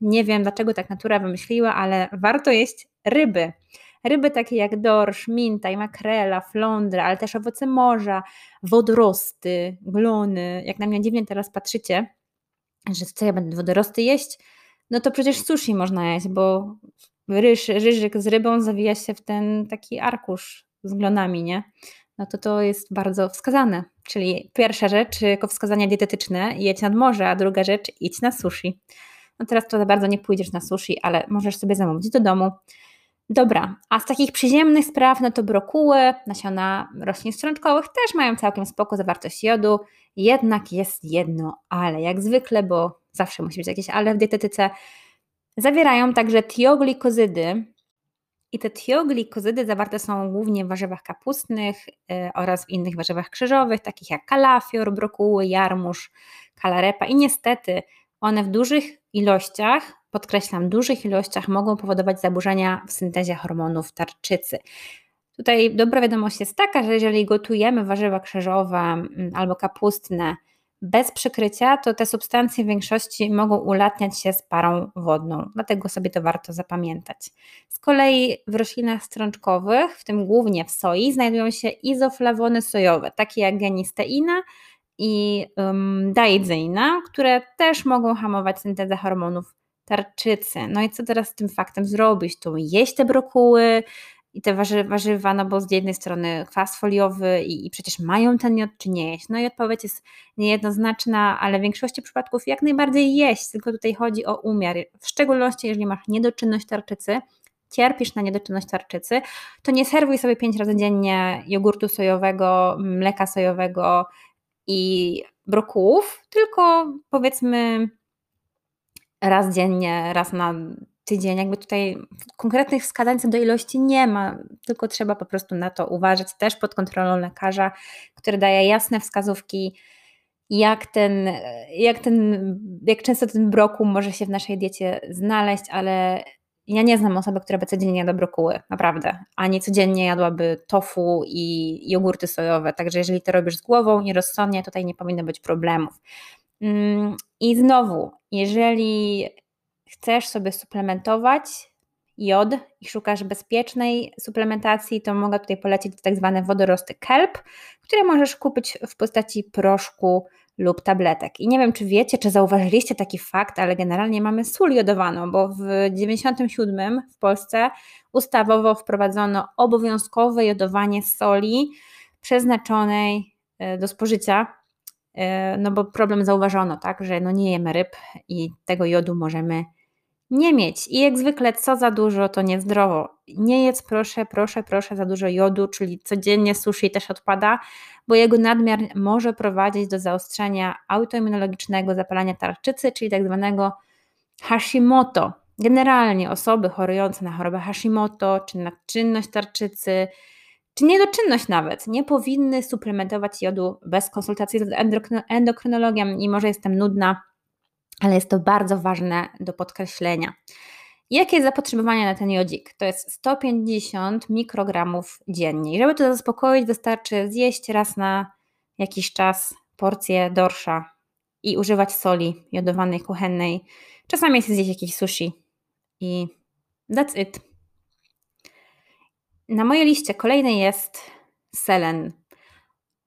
nie wiem, dlaczego tak natura wymyśliła, ale warto jeść ryby. Ryby takie jak dorsz, minta i makrela, flądra, ale też owoce morza, wodorosty, glony. Jak na mnie dziwnie teraz patrzycie, że co ja będę wodorosty jeść? no to przecież sushi można jeść, bo ryż, ryżyk z rybą zawija się w ten taki arkusz z glonami, nie? No to to jest bardzo wskazane. Czyli pierwsza rzecz, jako wskazanie dietetyczne, jedź nad morze, a druga rzecz, idź na sushi. No teraz to za bardzo nie pójdziesz na sushi, ale możesz sobie zamówić do domu. Dobra, a z takich przyziemnych spraw, no to brokuły, nasiona roślin strączkowych też mają całkiem spoko zawartość jodu, jednak jest jedno ale, jak zwykle, bo zawsze musi być jakieś ale w dietetyce, zawierają także tioglikozydy i te tioglikozydy zawarte są głównie w warzywach kapustnych yy, oraz w innych warzywach krzyżowych, takich jak kalafior, brokuły, jarmuż, kalarepa i niestety one w dużych ilościach, podkreślam, dużych ilościach mogą powodować zaburzenia w syntezie hormonów tarczycy. Tutaj dobra wiadomość jest taka, że jeżeli gotujemy warzywa krzyżowe mm, albo kapustne bez przykrycia, to te substancje w większości mogą ulatniać się z parą wodną, dlatego sobie to warto zapamiętać. Z kolei w roślinach strączkowych, w tym głównie w soi, znajdują się izoflawony sojowe, takie jak genisteina i um, daidzeina, które też mogą hamować syntezę hormonów tarczycy. No i co teraz z tym faktem zrobić? To jeść te brokuły i te warzywa, no bo z jednej strony kwas foliowy i, i przecież mają ten miod, czy nie jeść? No i odpowiedź jest niejednoznaczna, ale w większości przypadków jak najbardziej jeść, tylko tutaj chodzi o umiar. W szczególności jeżeli masz niedoczynność tarczycy, cierpisz na niedoczynność tarczycy, to nie serwuj sobie pięć razy dziennie jogurtu sojowego, mleka sojowego, i brokułów, tylko powiedzmy raz dziennie, raz na tydzień. Jakby tutaj konkretnych wskazań co do ilości nie ma, tylko trzeba po prostu na to uważać też pod kontrolą lekarza, który daje jasne wskazówki, jak ten, jak ten, jak często ten brokuł może się w naszej diecie znaleźć, ale ja nie znam osoby, która by codziennie jadła brokuły, naprawdę, ani codziennie jadłaby tofu i jogurty sojowe, także jeżeli to robisz z głową i rozsądnie, tutaj nie powinno być problemów. Mm, I znowu, jeżeli chcesz sobie suplementować jod i szukasz bezpiecznej suplementacji, to mogę tutaj polecić tak zwane wodorosty kelp, które możesz kupić w postaci proszku lub tabletek. I nie wiem, czy wiecie, czy zauważyliście taki fakt, ale generalnie mamy sól jodowaną, bo w 97 w Polsce ustawowo wprowadzono obowiązkowe jodowanie soli przeznaczonej e, do spożycia, e, no bo problem zauważono, tak, że no nie jemy ryb i tego jodu możemy nie mieć. I jak zwykle, co za dużo, to niezdrowo. Nie jedz proszę, proszę, proszę za dużo jodu, czyli codziennie sushi też odpada, bo jego nadmiar może prowadzić do zaostrzenia autoimmunologicznego zapalenia tarczycy, czyli tak zwanego Hashimoto. Generalnie osoby chorujące na chorobę Hashimoto, czy na czynność tarczycy, czy niedoczynność nawet, nie powinny suplementować jodu bez konsultacji z endokrynologiem i może jestem nudna, ale jest to bardzo ważne do podkreślenia. Jakie jest zapotrzebowanie na ten jodzik? To jest 150 mikrogramów dziennie. I żeby to zaspokoić, wystarczy zjeść raz na jakiś czas porcję dorsza i używać soli jodowanej, kuchennej. Czasami jest zjeść jakieś sushi i that's it. Na mojej liście kolejny jest selen.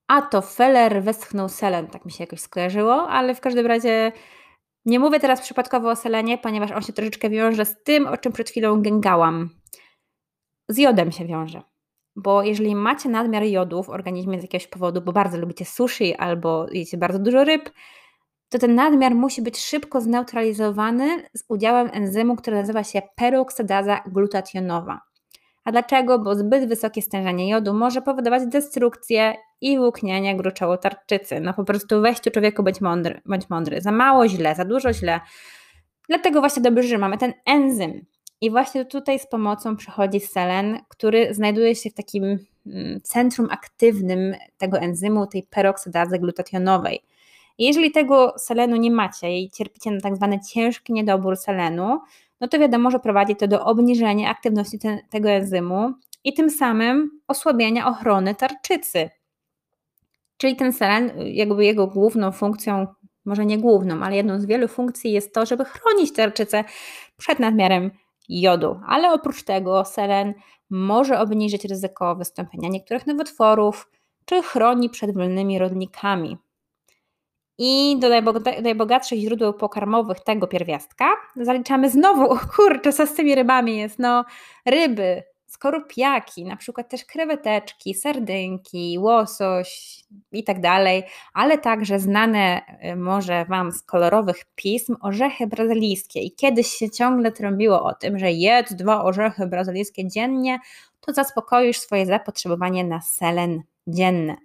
A to Feller westchnął selen, tak mi się jakoś skojarzyło, ale w każdym razie nie mówię teraz przypadkowo o selenie, ponieważ on się troszeczkę wiąże z tym, o czym przed chwilą gęgałam. Z jodem się wiąże. Bo jeżeli macie nadmiar jodu w organizmie z jakiegoś powodu, bo bardzo lubicie sushi albo jecie bardzo dużo ryb, to ten nadmiar musi być szybko zneutralizowany z udziałem enzymu, który nazywa się peroksydaza glutationowa. A dlaczego? Bo zbyt wysokie stężenie jodu może powodować destrukcję i łuknienie gruczołu tarczycy. No po prostu weź tu człowieku, bądź mądry, bądź mądry. Za mało źle, za dużo źle. Dlatego właśnie dobrze, że mamy ten enzym. I właśnie tutaj z pomocą przychodzi selen, który znajduje się w takim mm, centrum aktywnym tego enzymu, tej peroksydazy glutationowej. Jeżeli tego selenu nie macie i cierpicie na tak zwany ciężki niedobór selenu, no to wiadomo, że prowadzi to do obniżenia aktywności te, tego enzymu i tym samym osłabienia ochrony tarczycy. Czyli ten selen, jakby jego główną funkcją, może nie główną, ale jedną z wielu funkcji jest to, żeby chronić tarczycę przed nadmiarem jodu. Ale oprócz tego selen może obniżyć ryzyko wystąpienia niektórych nowotworów, czy chroni przed wolnymi rodnikami. I do najbogatszych źródeł pokarmowych tego pierwiastka zaliczamy znowu, kurczę, co z tymi rybami jest? No, ryby, skorupiaki, na przykład też kreweteczki, sardynki, łosoś i tak dalej, ale także znane y, może Wam z kolorowych pism orzechy brazylijskie. I kiedyś się ciągle trąbiło o tym, że jedz dwa orzechy brazylijskie dziennie, to zaspokoisz swoje zapotrzebowanie na selen dzienne.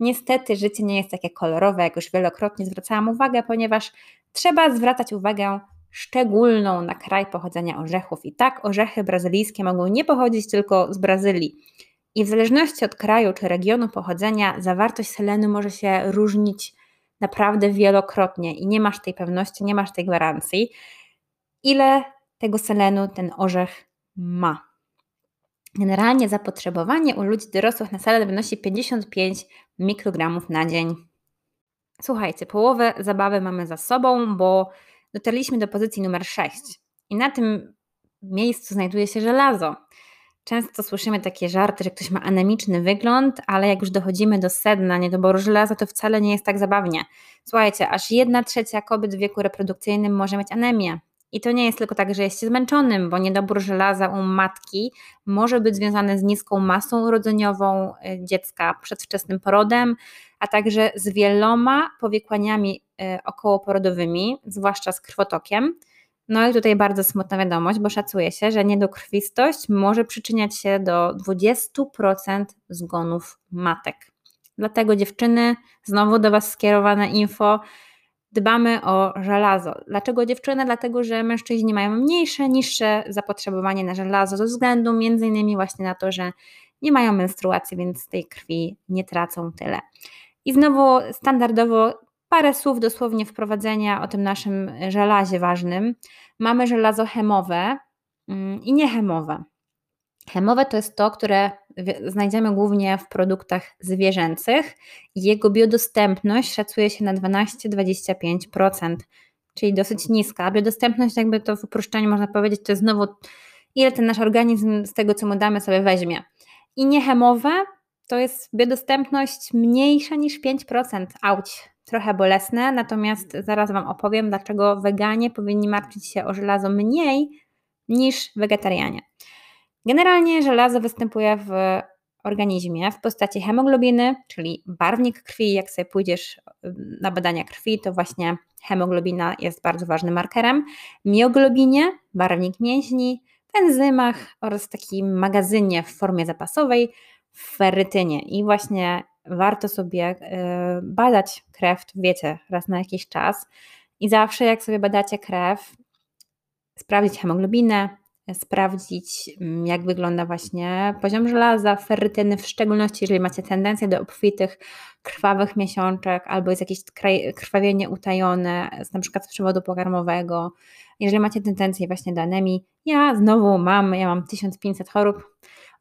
Niestety życie nie jest takie kolorowe, jak już wielokrotnie zwracałam uwagę, ponieważ trzeba zwracać uwagę szczególną na kraj pochodzenia orzechów. I tak orzechy brazylijskie mogą nie pochodzić tylko z Brazylii. I w zależności od kraju czy regionu pochodzenia, zawartość selenu może się różnić naprawdę wielokrotnie i nie masz tej pewności, nie masz tej gwarancji, ile tego selenu ten orzech ma. Generalnie zapotrzebowanie u ludzi dorosłych na selen wynosi 55 mikrogramów na dzień. Słuchajcie, połowę zabawy mamy za sobą, bo dotarliśmy do pozycji numer 6 i na tym miejscu znajduje się żelazo. Często słyszymy takie żarty, że ktoś ma anemiczny wygląd, ale jak już dochodzimy do sedna niedoboru żelaza, to wcale nie jest tak zabawnie. Słuchajcie, aż jedna trzecia kobiet w wieku reprodukcyjnym może mieć anemię. I to nie jest tylko tak, że jest się zmęczonym, bo niedobór żelaza u matki może być związany z niską masą urodzeniową y, dziecka, przedwczesnym porodem, a także z wieloma powikłaniami y, okołoporodowymi, zwłaszcza z krwotokiem. No i tutaj bardzo smutna wiadomość, bo szacuje się, że niedokrwistość może przyczyniać się do 20% zgonów matek. Dlatego dziewczyny, znowu do Was skierowane info, dbamy o żelazo. Dlaczego dziewczyny? Dlatego, że mężczyźni mają mniejsze, niższe zapotrzebowanie na żelazo ze względu między innymi właśnie na to, że nie mają menstruacji, więc tej krwi nie tracą tyle. I znowu standardowo parę słów dosłownie wprowadzenia o tym naszym żelazie ważnym. Mamy żelazo chemowe mm, i niechemowe. Chemowe to jest to, które znajdziemy głównie w produktach zwierzęcych. Jego biodostępność szacuje się na 12-25%, czyli dosyć niska. Biodostępność, jakby to w uproszczeniu można powiedzieć, to jest znowu ile ten nasz organizm z tego, co mu damy, sobie weźmie. I niechemowe to jest biodostępność mniejsza niż 5%. Auć, trochę bolesne, natomiast zaraz Wam opowiem, dlaczego weganie powinni martwić się o żelazo mniej niż wegetarianie. Generalnie żelazo występuje w organizmie w postaci hemoglobiny, czyli barwnik krwi. Jak sobie pójdziesz na badania krwi, to właśnie hemoglobina jest bardzo ważnym markerem. Mioglobinie, barwnik mięśni, w enzymach oraz takim magazynie w formie zapasowej, w ferytynie. I właśnie warto sobie e, badać krew, wiecie, raz na jakiś czas. I zawsze jak sobie badacie krew, sprawdzić hemoglobinę, sprawdzić, mm, jak wygląda właśnie poziom żelaza, ferrytyny, w szczególności jeżeli macie tendencję do obfitych, krwawych miesiączek albo jest jakieś krwawienie utajone, na przykład z przewodu pokarmowego. Jeżeli macie tendencję właśnie do anemii, ja znowu mam, ja mam 1500 chorób.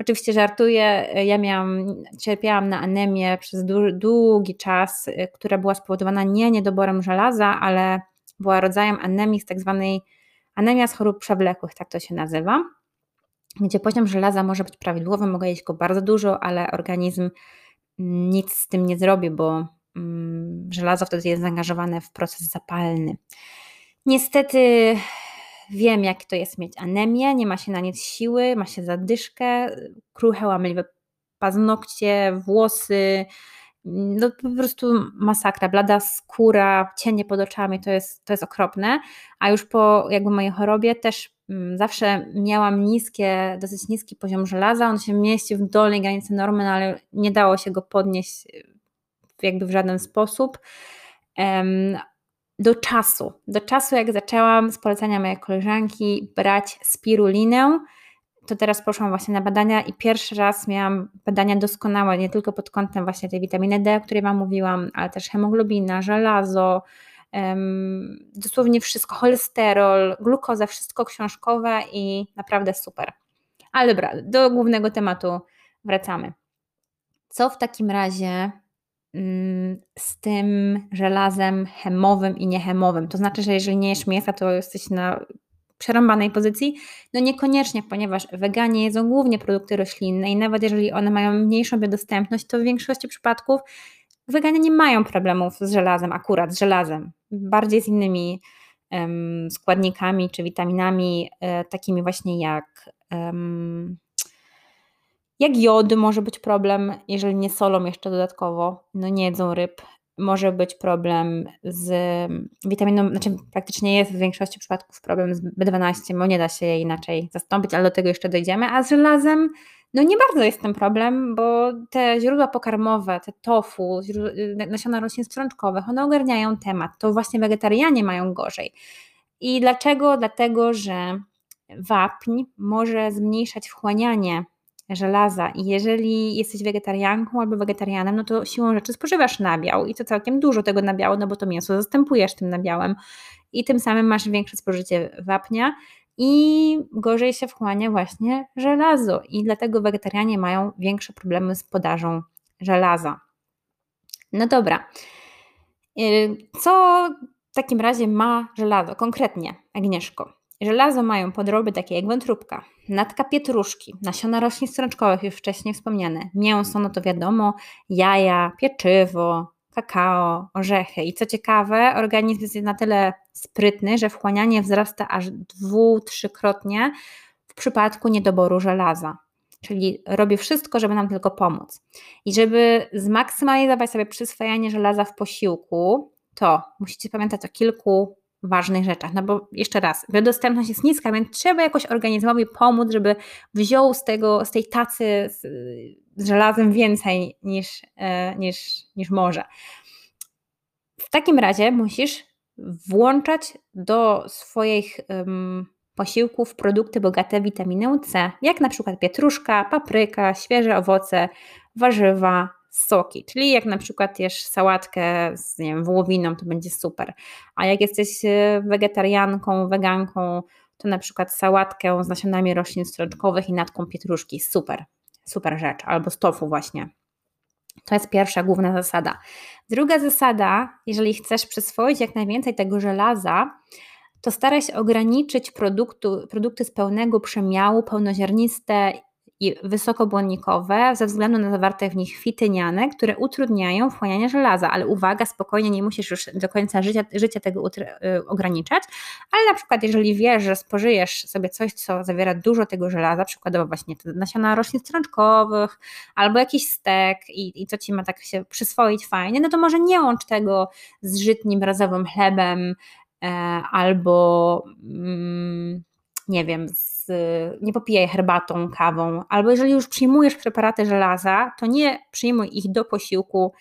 Oczywiście żartuję, ja miałam, cierpiałam na anemię przez długi czas, y, która była spowodowana nie niedoborem żelaza, ale była rodzajem anemii z tak zwanej Anemia z chorób przewlekłych, tak to się nazywa, gdzie poziom żelaza może być prawidłowy, mogę jeść go bardzo dużo, ale organizm nic z tym nie zrobi, bo mm, żelazo wtedy jest zaangażowane w proces zapalny. Niestety wiem, jak to jest mieć anemię, nie ma się na nic siły, ma się zadyszkę, kruche, łamliwe paznokcie, włosy, no po prostu masakra, blada skóra, cienie pod oczami, to jest, to jest okropne, a już po jakby mojej chorobie też mm, zawsze miałam niskie, dosyć niski poziom żelaza, on się mieścił w dolnej granicy normy, no ale nie dało się go podnieść jakby w żaden sposób. Do czasu, do czasu jak zaczęłam z polecenia mojej koleżanki brać spirulinę, to teraz poszłam właśnie na badania i pierwszy raz miałam badania doskonałe, nie tylko pod kątem właśnie tej witaminy D, o której Wam mówiłam, ale też hemoglobina, żelazo, um, dosłownie wszystko, cholesterol, glukoza, wszystko książkowe i naprawdę super. Ale dobra, do głównego tematu wracamy. Co w takim razie z tym żelazem hemowym i niehemowym? To znaczy, że jeżeli nie jesz mięsa, to jesteś na przerąbanej pozycji? No niekoniecznie, ponieważ weganie jedzą głównie produkty roślinne i nawet jeżeli one mają mniejszą biodostępność, to w większości przypadków Weganie nie mają problemów z żelazem, akurat z żelazem, bardziej z innymi um, składnikami czy witaminami, e, takimi właśnie jak, um, jak jod może być problem, jeżeli nie solą jeszcze dodatkowo, no nie jedzą ryb. Może być problem z witaminą, znaczy praktycznie jest w większości przypadków problem z B12, bo nie da się jej inaczej zastąpić, ale do tego jeszcze dojdziemy. A z żelazem no nie bardzo jest ten problem, bo te źródła pokarmowe, te tofu, y, nasiona roślin strączkowych, one ogarniają temat. To właśnie wegetarianie mają gorzej. I dlaczego? Dlatego, że wapń może zmniejszać wchłanianie żelaza i jeżeli jesteś wegetarianką albo wegetarianem, no to siłą rzeczy spożywasz nabiał i to całkiem dużo tego nabiału, no bo to mięso zastępujesz tym nabiałem i tym samym masz większe spożycie wapnia i gorzej się wchłania właśnie żelazo i dlatego wegetarianie mają większe problemy z podażą żelaza. No dobra. Y, co w takim razie ma żelazo konkretnie, Agnieszko? Żelazo mają podroby takie jak wątróbka, natka pietruszki, nasiona roślin strączkowych, już wcześniej wspomniane, mięso, no to wiadomo, jaja, pieczywo, kakao, orzechy. I co ciekawe, organizm jest na tyle sprytny, że wchłanianie wzrasta aż dwu, trzykrotnie w przypadku niedoboru żelaza. Czyli robi wszystko, żeby nam tylko pomóc. I żeby zmaksymalizować sobie przyswajanie żelaza w posiłku, to musicie pamiętać o kilku ważnych rzeczach. No bo jeszcze raz, biodostępność jest niska, więc trzeba jakoś organizmowi pomóc, żeby wziął z, tego, z tej tacy z, z żelazem więcej niż, e, niż, niż może. W takim razie musisz włączać do swoich um, posiłków produkty bogate w witaminę C, jak na przykład pietruszka, papryka, świeże owoce, warzywa, soki. Czyli jak na przykład jesz sałatkę z nie wiem, wołowiną, to będzie super. A jak jesteś e, wegetarianką, weganką, to na przykład sałatkę z nasionami roślin strączkowych i natką pietruszki. Super, super rzecz. Albo z tofu właśnie. To jest pierwsza główna zasada. Druga zasada, jeżeli chcesz przyswoić jak najwięcej tego żelaza, to staraj się ograniczyć produktu, produkty z pełnego przemiału, pełnoziarniste i wysokobłonnikowe ze względu na zawarte w nich fityniany, które utrudniają wchłanianie żelaza. Ale uwaga, spokojnie, nie musisz już do końca życia, życia tego y, ograniczać, ale na przykład jeżeli wiesz, że spożyjesz sobie coś, co zawiera dużo tego żelaza, przykładowo właśnie nasiona roślin strączkowych albo jakiś stek i, i co ci ma tak się przyswoić fajnie, no to może nie łącz tego z żytnim razowym chlebem e, albo mm, nie wiem, z, nie popijaj herbatą, kawą, albo jeżeli już przyjmujesz preparaty żelaza, to nie przyjmuj ich do posiłku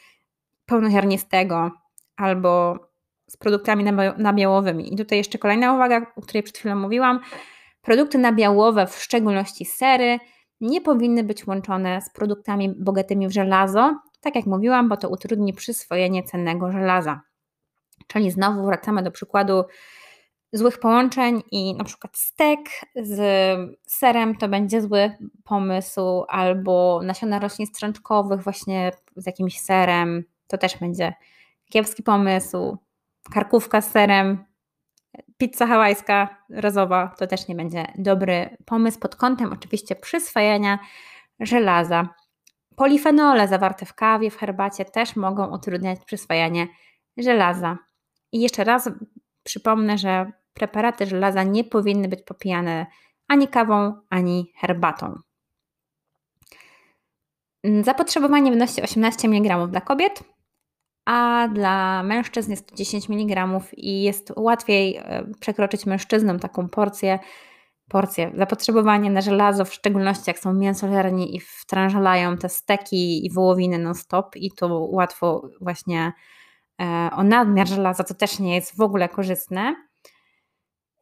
pełnoziarnistego albo z produktami nabiałowymi. I tutaj jeszcze kolejna uwaga, o której przed chwilą mówiłam. Produkty nabiałowe, w szczególności sery, nie powinny być łączone z produktami bogatymi w żelazo, tak jak mówiłam, bo to utrudni przyswojenie cennego żelaza. Czyli znowu wracamy do przykładu złych połączeń i na przykład stek z serem to będzie zły pomysł, albo nasiona roślin strączkowych właśnie z jakimś serem to też będzie kiepski pomysł. Karkówka z serem, pizza hawajska razowa to też nie będzie dobry pomysł pod kątem oczywiście przyswajania żelaza. Polifenole zawarte w kawie, w herbacie też mogą utrudniać przyswajanie żelaza. I jeszcze raz przypomnę, że preparaty żelaza nie powinny być popijane ani kawą, ani herbatą. Zapotrzebowanie wynosi 18 mg dla kobiet, a dla mężczyzn jest to 10 mg i jest łatwiej e, przekroczyć mężczyznom taką porcję, porcję. Zapotrzebowanie na żelazo, w szczególności jak są mięsożerni i wtrążalają te steki i wołowiny non-stop i to łatwo właśnie e, o nadmiar żelaza, co też nie jest w ogóle korzystne.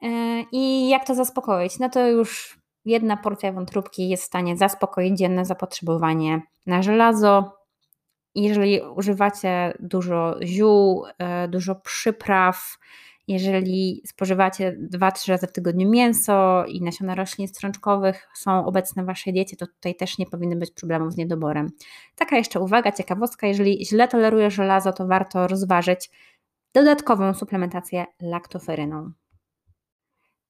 E, I jak to zaspokoić? No to już jedna porcja wątróbki jest w stanie zaspokoić dzienne zapotrzebowanie na żelazo. Jeżeli używacie dużo ziół, e, dużo przypraw, jeżeli spożywacie 2-3 razy w tygodniu mięso i nasiona roślin strączkowych są obecne w Waszej diecie, to tutaj też nie powinny być problemów z niedoborem. Taka jeszcze uwaga, ciekawostka, jeżeli źle tolerujesz żelazo, to warto rozważyć dodatkową suplementację laktoferyną.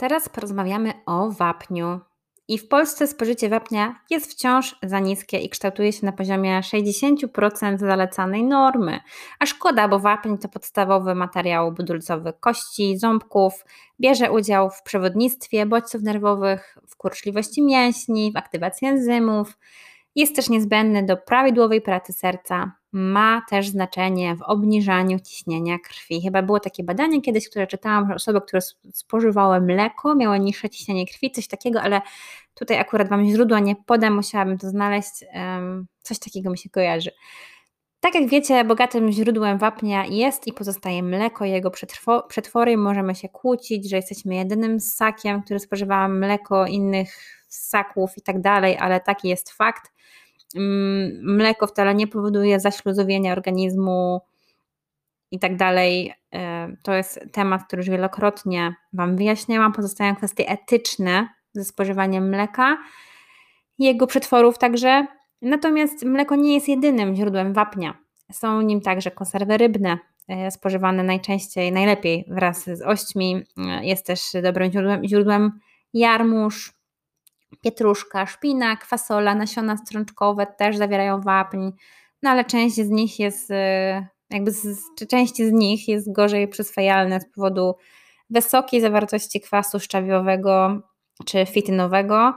Teraz porozmawiamy o wapniu I w Polsce spożycie wapnia jest wciąż za niskie i kształtuje się na poziomie 60% zalecanej normy. A szkoda, bo wapń to podstawowy materiał budulcowy kości, ząbków, bierze udział w przewodnictwie bodźców nerwowych, w kurczliwości mięśni, w aktywacji enzymów. Jest też niezbędny do prawidłowej pracy serca. Ma też znaczenie w obniżaniu ciśnienia krwi. Chyba było takie badanie kiedyś, które czytałam, że osoby, które spożywały mleko, miały niższe ciśnienie krwi, coś takiego, ale tutaj akurat Wam źródła nie podam, musiałabym to znaleźć. Coś takiego mi się kojarzy. Tak jak wiecie, bogatym źródłem wapnia jest i pozostaje mleko jego przetwory. Możemy się kłócić, że jesteśmy jedynym ssakiem, który spożywa mleko innych ssaków i tak dalej, ale taki jest fakt. Mm, mleko wcale nie powoduje zaśluzowienia organizmu i tak dalej. E, to jest temat, który już wielokrotnie Wam wyjaśniałam. Pozostają kwestie etyczne ze spożywaniem mleka i jego przetworów także. Natomiast mleko nie jest jedynym źródłem wapnia. Są nim także konserwy rybne, e, spożywane najczęściej, najlepiej wraz z ośćmi. E, jest też dobrym źródłem, źródłem jarmuż, pietruszka, szpinak, fasola, nasiona strączkowe też zawierają wapń, no ale część z nich jest, y, jakby z, część z nich jest gorzej przyswajalne z powodu wysokiej zawartości kwasu szczawiowego czy fitynowego,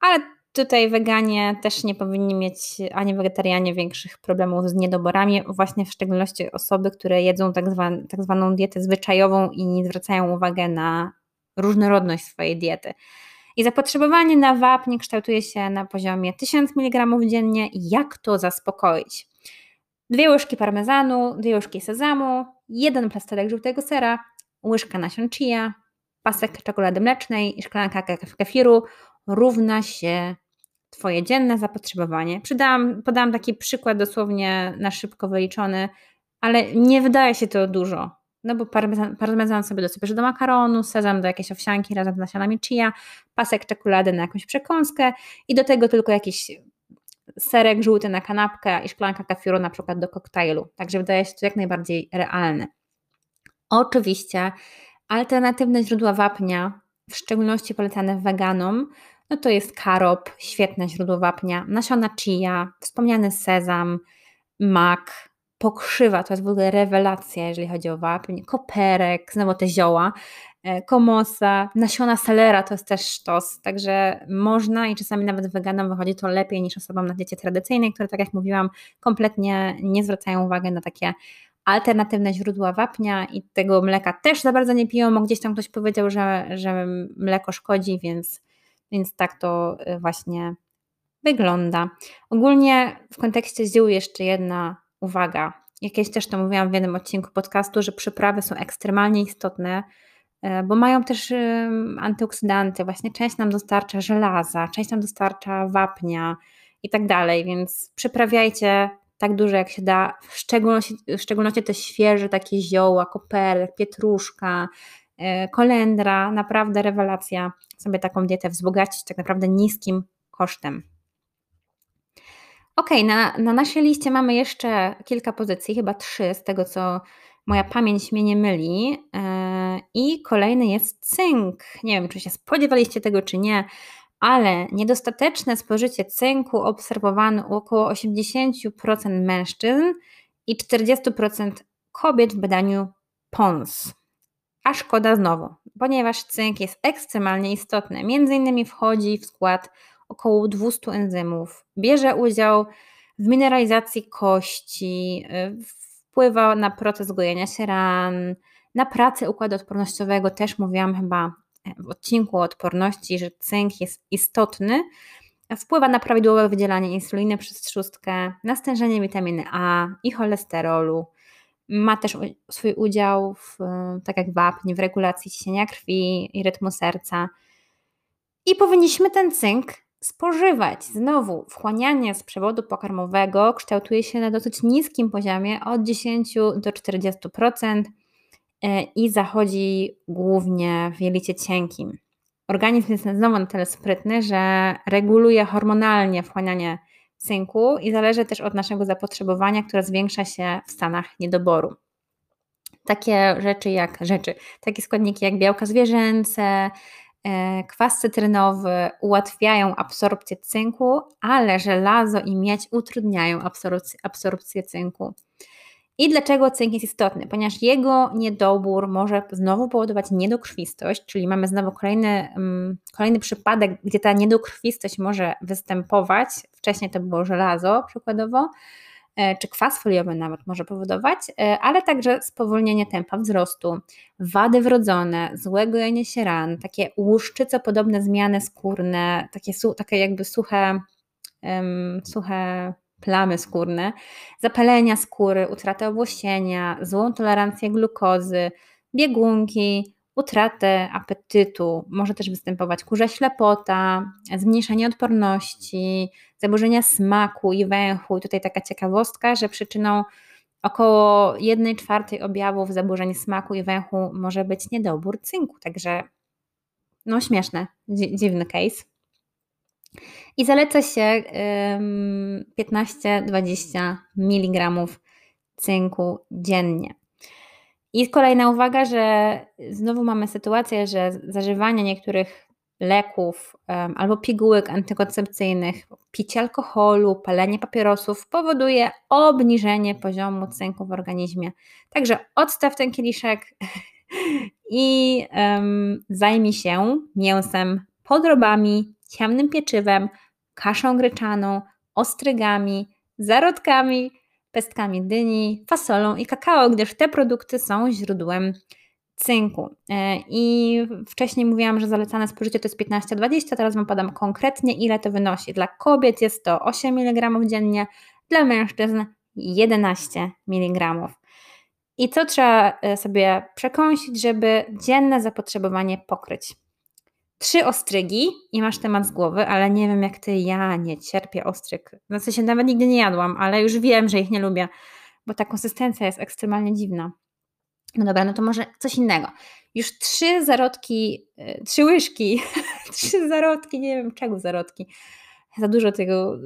ale tutaj weganie też nie powinni mieć, ani wegetarianie większych problemów z niedoborami, właśnie w szczególności osoby, które jedzą tak, zwan, tak zwaną dietę zwyczajową i nie zwracają uwagi na różnorodność swojej diety. I zapotrzebowanie na wapń kształtuje się na poziomie 1000 mg dziennie. Jak to zaspokoić? Dwie łyżki parmezanu, dwie łyżki sezamu, jeden plasterek żółtego sera, łyżka nasion chia, pasek czekolady mlecznej i szklanka kefiru równa się Twoje dzienne zapotrzebowanie. Przydałam, podałam taki przykład dosłownie na szybko wyliczony, ale nie wydaje się to dużo. No bo parmezan, parmezan sobie dosypiesz do makaronu, sezam do jakiejś owsianki razem z nasionami chia, pasek czekolady na jakąś przekąskę i do tego tylko jakiś serek żółty na kanapkę i szklanka kafiru na przykład do koktajlu. Także wydaje się to jak najbardziej realne. Oczywiście alternatywne źródła wapnia, w szczególności polecane weganom, no to jest karop, świetne źródło wapnia, nasiona chia, wspomniany sezam, mak, pokrzywa, to jest w ogóle rewelacja, jeżeli chodzi o wapń, koperek, znowu te zioła, e, komosa, nasiona selera to jest też sztos, także można i czasami nawet weganom wychodzi to lepiej niż osobom na diecie tradycyjnej, które tak jak mówiłam kompletnie nie zwracają uwagi na takie alternatywne źródła wapnia i tego mleka też za bardzo nie piją, bo gdzieś tam ktoś powiedział, że, że mleko szkodzi, więc, więc tak to e, właśnie wygląda. Ogólnie w kontekście ziół jeszcze jedna uwaga, jakieś też to mówiłam w jednym odcinku podcastu, że przyprawy są ekstremalnie istotne, e, bo mają też antyoksydanty. Właśnie część nam dostarcza żelaza, część nam dostarcza wapnia i tak dalej, więc przyprawiajcie tak dużo jak się da, w szczególności, w szczególności te świeże takie zioła, koperek, pietruszka, e, kolendra, naprawdę rewelacja sobie taką dietę wzbogacić tak naprawdę niskim kosztem. Ok, na, na naszej liście mamy jeszcze kilka pozycji, chyba trzy, z tego co moja pamięć mnie nie myli. Yy, I kolejny jest cynk. Nie wiem, czy się spodziewaliście tego, czy nie, ale niedostateczne spożycie cynku obserwowano u około 80% mężczyzn i 40% kobiet w badaniu PONS. A szkoda znowu, ponieważ cynk jest ekstremalnie istotny. Między innymi wchodzi w skład około 200 enzymów. Bierze udział w mineralizacji kości, y, wpływa na proces gojenia się ran, na pracę układu odpornościowego. Też mówiłam chyba w odcinku o odporności, że cynk jest istotny. Wpływa na prawidłowe wydzielanie insuliny przez trzustkę, na stężenie witaminy A i cholesterolu. Ma też swój udział, w, tak jak wapń, w regulacji ciśnienia krwi i rytmu serca. I powinniśmy ten cynk spożywać. Znowu, wchłanianie z przewodu pokarmowego kształtuje się na dosyć niskim poziomie od 10 do 40% e, i zachodzi głównie w jelicie cienkim. Organizm jest znowu na tyle sprytny, że reguluje hormonalnie wchłanianie cynku i zależy też od naszego zapotrzebowania, które zwiększa się w stanach niedoboru. Takie rzeczy jak rzeczy, takie składniki jak białka zwierzęce, kwas cytrynowy ułatwiają absorpcję cynku, ale żelazo i miedź utrudniają absorpcję, cynku. I dlaczego cynk jest istotny? Ponieważ jego niedobór może znowu powodować niedokrwistość, czyli mamy znowu kolejny, um, kolejny przypadek, gdzie ta niedokrwistość może występować. Wcześniej to było żelazo przykładowo, e, czy kwas foliowy nawet może powodować, e, ale także spowolnienie tempa wzrostu, wady wrodzone, złe gojenie się ran, takie łuszczycopodobne zmiany skórne, takie, takie jakby suche, um, suche plamy skórne, zapalenia skóry, utratę obłosienia, złą tolerancję glukozy, biegunki, utratę apetytu, może też występować kurza ślepota, zmniejszenie odporności, zaburzenia smaku i węchu. I tutaj taka ciekawostka, że przyczyną około 1 czwartej objawów zaburzeń smaku i węchu może być niedobór cynku, także no śmieszne, dziwny case. I zaleca się 15-20 mg cynku dziennie. I kolejna uwaga, że znowu mamy sytuację, że zażywanie niektórych leków albo pigułek antykoncepcyjnych, picie alkoholu, palenie papierosów powoduje obniżenie poziomu cynku w organizmie. Także odstaw ten kieliszek i um, zajmij się mięsem, podrobami, ciemnym pieczywem, kaszą gryczaną, ostrygami, zarodkami, pestkami dyni, fasolą i kakao, gdyż te produkty są źródłem cynku. E, I wcześniej mówiłam, że zalecane spożycie to jest 15-20, teraz Wam podam konkretnie, ile to wynosi. Dla kobiet jest to 8 mg dziennie, dla mężczyzn 11 mg. I co trzeba e, sobie przekąsić, żeby dzienne zapotrzebowanie pokryć? Trzy ostrygi i masz temat z głowy, ale nie wiem jak ty, ja nie cierpię ostryg. W sensie nawet nigdy nie jadłam, ale już wiem, że ich nie lubię, bo ta konsystencja jest ekstremalnie dziwna. No dobra, no to może coś innego. Już trzy zarodki, e, trzy łyżki, trzy zarodki, nie wiem czego zarodki. Za dużo tego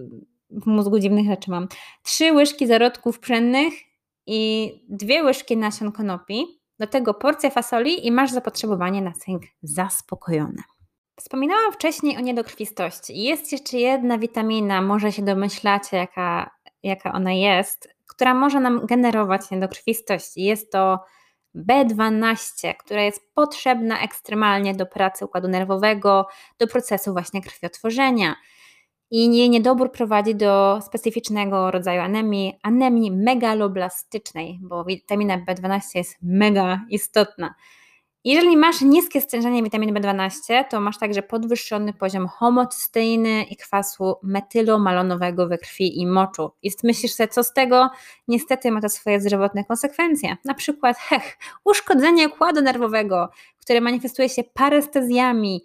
w mózgu dziwnych rzeczy mam. Trzy łyżki zarodków pszennych i dwie łyżki nasion konopi. Do tego porcja fasoli i masz zapotrzebowanie na cynk zaspokojone. Wspominałam wcześniej o niedokrwistości. Jest jeszcze jedna witamina, może się domyślacie, jaka, jaka ona jest, która może nam generować niedokrwistość. Jest to B12, która jest potrzebna ekstremalnie do pracy układu nerwowego, do procesu właśnie krwiotworzenia. I jej niedobór prowadzi do specyficznego rodzaju anemii, anemii megaloblastycznej, bo witamina B12 jest mega istotna. Jeżeli masz niskie stężenie witaminy B12, to masz także podwyższony poziom homocysteiny i kwasu metylomalonowego we krwi i moczu. I myślisz sobie, co z tego? Niestety ma to swoje zdrowotne konsekwencje. Na przykład hech, uszkodzenie układu nerwowego, które manifestuje się parestezjami,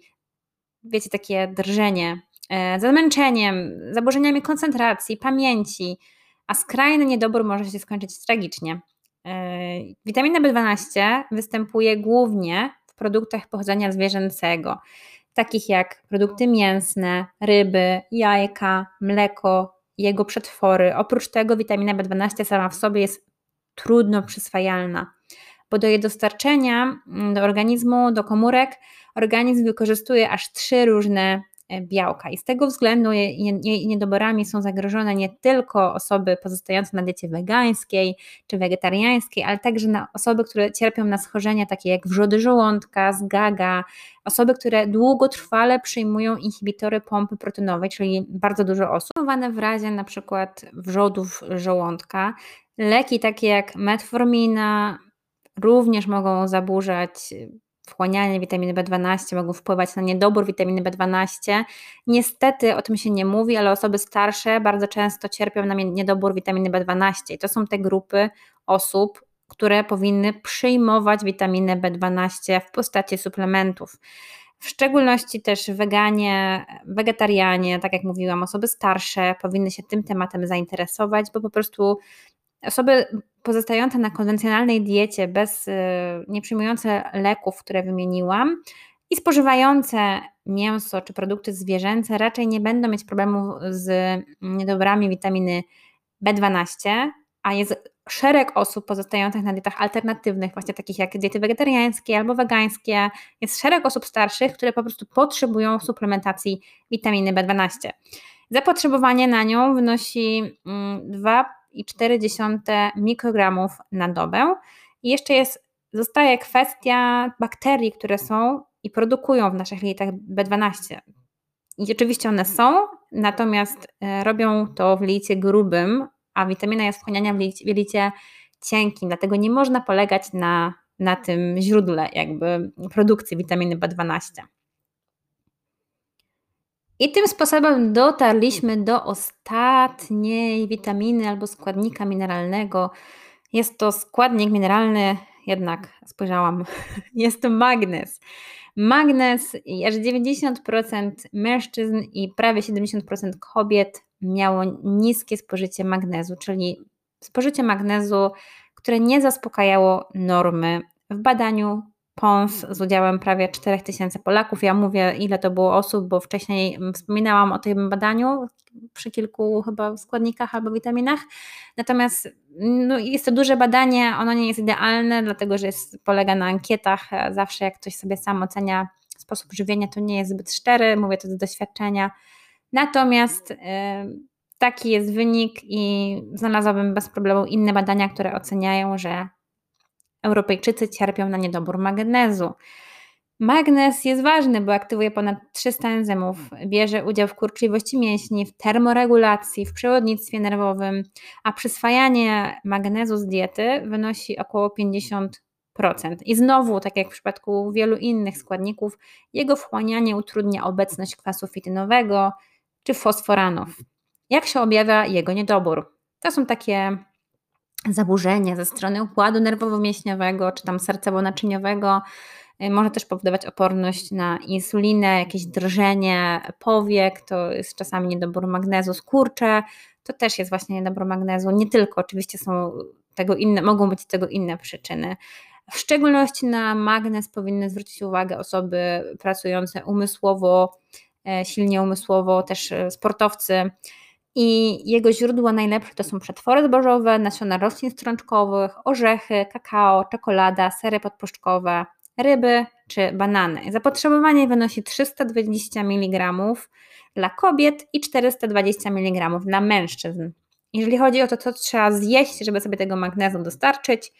wiecie, takie drżenie, e, zamęczeniem, zaburzeniami koncentracji, pamięci, a skrajny niedobór może się skończyć tragicznie. E, witamina B12 występuje głównie w produktach pochodzenia zwierzęcego, takich jak produkty mięsne, ryby, jajka, mleko, jego przetwory. Oprócz tego witamina B12 sama w sobie jest trudno przyswajalna, bo do jej dostarczenia mm, do organizmu, do komórek, organizm wykorzystuje aż trzy różne białka. I z tego względu jej niedoborami są zagrożone nie tylko osoby pozostające na diecie wegańskiej czy wegetariańskiej, ale także osoby, które cierpią na schorzenia takie jak wrzody żołądka, zgaga, osoby, które długotrwale przyjmują inhibitory pompy proteinowej, czyli bardzo dużo osób, w razie na przykład wrzodów żołądka. Leki takie jak metformina również mogą zaburzać wchłanianie witaminy B12 mogą wpływać na niedobór witaminy B12. Niestety o tym się nie mówi, ale osoby starsze bardzo często cierpią na niedobór witaminy B12 i to są te grupy osób, które powinny przyjmować witaminę B12 w postaci suplementów. W szczególności też weganie, wegetarianie, tak jak mówiłam, osoby starsze powinny się tym tematem zainteresować, bo po prostu Osoby pozostające na konwencjonalnej diecie, bez, y, nie przyjmujące leków, które wymieniłam, i spożywające mięso czy produkty zwierzęce raczej nie będą mieć problemu z niedobrami witaminy B12, a jest szereg osób pozostających na dietach alternatywnych, właśnie takich jak diety wegetariańskie albo wegańskie. Jest szereg osób starszych, które po prostu potrzebują suplementacji witaminy B12. Zapotrzebowanie na nią wynosi 2,4 mm, mikrogramów na dobę. I jeszcze jest, zostaje kwestia bakterii, które są i produkują w naszych jelitach B12. I oczywiście one są, natomiast e, robią to w licie grubym, a witamina jest wchłaniania w jelicie cienkim, dlatego nie można polegać na, na tym źródle jakby produkcji witaminy B12. I tym sposobem dotarliśmy do ostatniej witaminy albo składnika mineralnego. Jest to składnik mineralny, jednak spojrzałam, jest to magnez. Magnez aż 90% mężczyzn i prawie 70% kobiet miało niskie spożycie magnezu, czyli spożycie magnezu, które nie zaspokajało normy. W badaniu PONS z udziałem prawie 4000 Polaków. Ja mówię, ile to było osób, bo wcześniej wspominałam o tym badaniu przy kilku chyba składnikach albo witaminach. Natomiast no, jest to duże badanie, ono nie jest idealne, dlatego że jest, polega na ankietach. Zawsze jak ktoś sobie sam ocenia sposób żywienia, to nie jest zbyt szczery, mówię to z doświadczenia. Natomiast taki jest wynik i znalazłabym bez problemu inne badania, które oceniają, że Europejczycy cierpią na niedobór magnezu. Magnez jest ważny, bo aktywuje ponad 300 enzymów, bierze udział w kurczliwości mięśni, w termoregulacji, w przewodnictwie nerwowym, a przyswajanie magnezu z diety wynosi około 50%. I znowu, tak jak w przypadku wielu innych składników, jego wchłanianie utrudnia obecność kwasu fitynowego czy fosforanów. Jak się objawia jego niedobór? To są takie zaburzenia ze strony układu nerwowo-mięśniowego czy tam sercowo-naczyniowego. Y, może też powodować oporność na insulinę, jakieś drżenie powiek, to jest czasami niedobór magnezu, skurcze, to też jest właśnie niedobór magnezu. Nie tylko, oczywiście są tego inne, mogą być tego inne przyczyny. W szczególności na magnez powinny zwrócić uwagę osoby pracujące umysłowo, e, silnie umysłowo, też e, sportowcy, i jego źródła najlepsze to są przetwory zbożowe, nasiona roślin strączkowych, orzechy, kakao, czekolada, sery podpuszczkowe, ryby czy banany. Zapotrzebowanie wynosi 320 mg dla kobiet i 420 mg dla mężczyzn. Jeżeli chodzi o to, co trzeba zjeść, żeby sobie tego magnezu dostarczyć,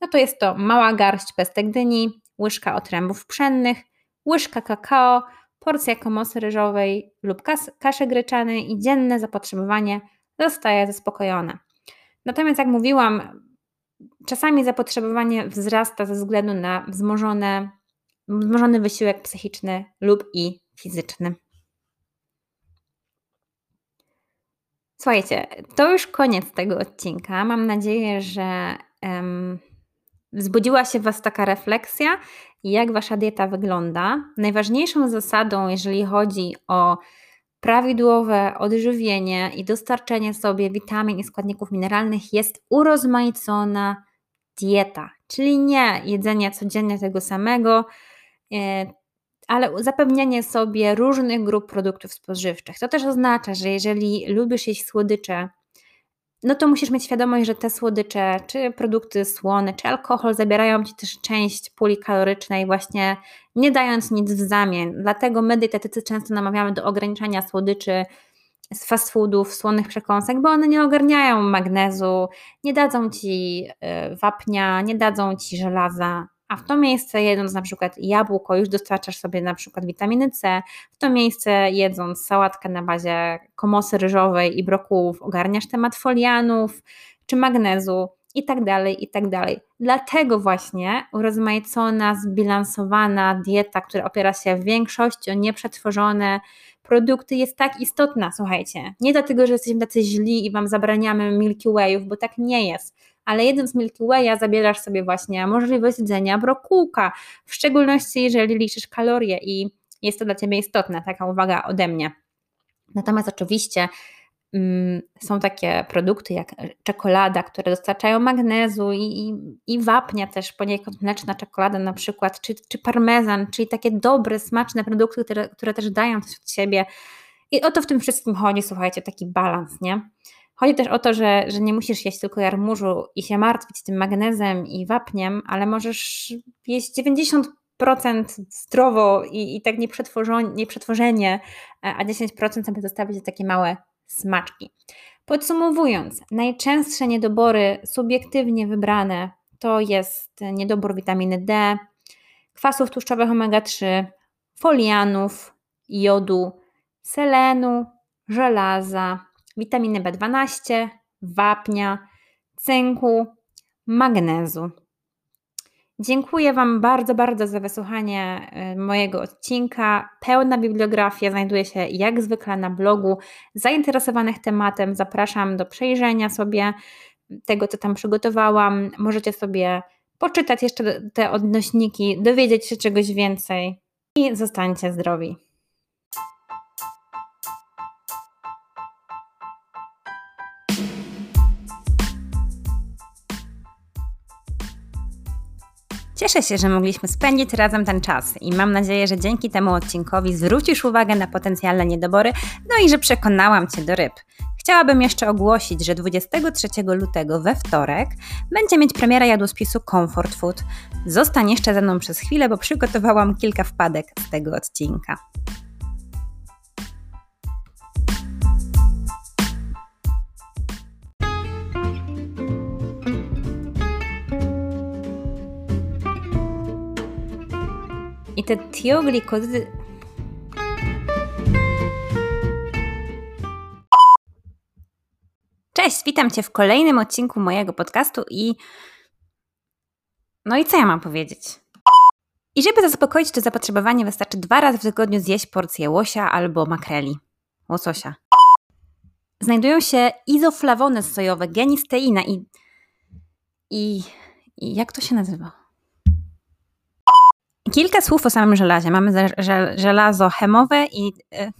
no to jest to mała garść pestek dyni, łyżka otrębów pszennych, łyżka kakao, porcja komosy ryżowej lub kas kaszy gryczanej i dzienne zapotrzebowanie zostaje zaspokojone. Natomiast jak mówiłam, czasami zapotrzebowanie wzrasta ze względu na wzmożone, wzmożony wysiłek psychiczny lub i fizyczny. Słuchajcie, to już koniec tego odcinka. Mam nadzieję, że um, wzbudziła się w Was taka refleksja, jak Wasza dieta wygląda. Najważniejszą zasadą, jeżeli chodzi o prawidłowe odżywienie i dostarczenie sobie witamin i składników mineralnych, jest urozmaicona dieta, czyli nie jedzenie codziennie tego samego, e, ale zapewnianie sobie różnych grup produktów spożywczych. To też oznacza, że jeżeli lubisz jeść słodycze, no to musisz mieć świadomość, że te słodycze, czy produkty słone, czy alkohol zabierają ci też część puli kalorycznej, właśnie nie dając nic w zamian. Dlatego my dietetycy często namawiamy do ograniczania słodyczy z fast foodów, słonych przekąsek, bo one nie ogarniają magnezu, nie dadzą ci y, wapnia, nie dadzą ci żelaza, a w to miejsce jedząc na przykład jabłko, już dostarczasz sobie na przykład witaminy C, w to miejsce jedząc sałatkę na bazie komosy ryżowej i brokułów ogarniasz temat folianów czy magnezu i tak dalej, i tak dalej. Dlatego właśnie urozmaicona, zbilansowana dieta, która opiera się w większości o nieprzetworzone produkty jest tak istotna, słuchajcie. Nie dlatego, że jesteśmy tacy źli i Wam zabraniamy Milky Wayów, bo tak nie jest ale z Milky Way'a zabierasz sobie właśnie możliwość jedzenia brokułka, w szczególności jeżeli liczysz kalorie i jest to dla Ciebie istotne, taka uwaga ode mnie. Natomiast oczywiście mm, są takie produkty jak czekolada, które dostarczają magnezu i, i, i wapnia też poniekąd mleczna czekolada na przykład, czy, czy parmezan, czyli takie dobre, smaczne produkty, które, które też dają coś od siebie. I o to w tym wszystkim chodzi, słuchajcie, taki balans, nie? Chodzi też o to, że, że nie musisz jeść tylko jarmużu i się martwić tym magnezem i wapniem, ale możesz jeść 90% zdrowo i, i tak nieprzetworzenie, a 10% sobie zostawić takie małe smaczki. Podsumowując, najczęstsze niedobory subiektywnie wybrane to jest niedobór witaminy D, kwasów tłuszczowych omega-3, folianów, jodu, selenu, żelaza, witaminy B12, wapnia, cynku, magnezu. Dziękuję Wam bardzo, bardzo za wysłuchanie y, mojego odcinka. Pełna bibliografia znajduje się jak zwykle na blogu zainteresowanych tematem. Zapraszam do przejrzenia sobie tego, co tam przygotowałam. Możecie sobie poczytać jeszcze te odnośniki, dowiedzieć się czegoś więcej i zostańcie zdrowi. Cieszę się, że mogliśmy spędzić razem ten czas i mam nadzieję, że dzięki temu odcinkowi zwrócisz uwagę na potencjalne niedobory, no i że przekonałam Cię do ryb. Chciałabym jeszcze ogłosić, że 23 lutego we wtorek będzie mieć premiera jadłospisu Comfort Food. Zostań jeszcze ze mną przez chwilę, bo przygotowałam kilka wpadek z tego odcinka. Te tioglikozy... Cześć, witam Cię w kolejnym odcinku mojego podcastu i... No i co ja mam powiedzieć? I żeby zaspokoić to zapotrzebowanie, wystarczy dwa razy w tygodniu zjeść porcję łosia albo makreli. Łososia. Znajdują się izoflawony sojowe, genisteina i... I... I jak to się nazywa? Kilka słów o samym żelazie. Mamy żelazo chemowe i. E,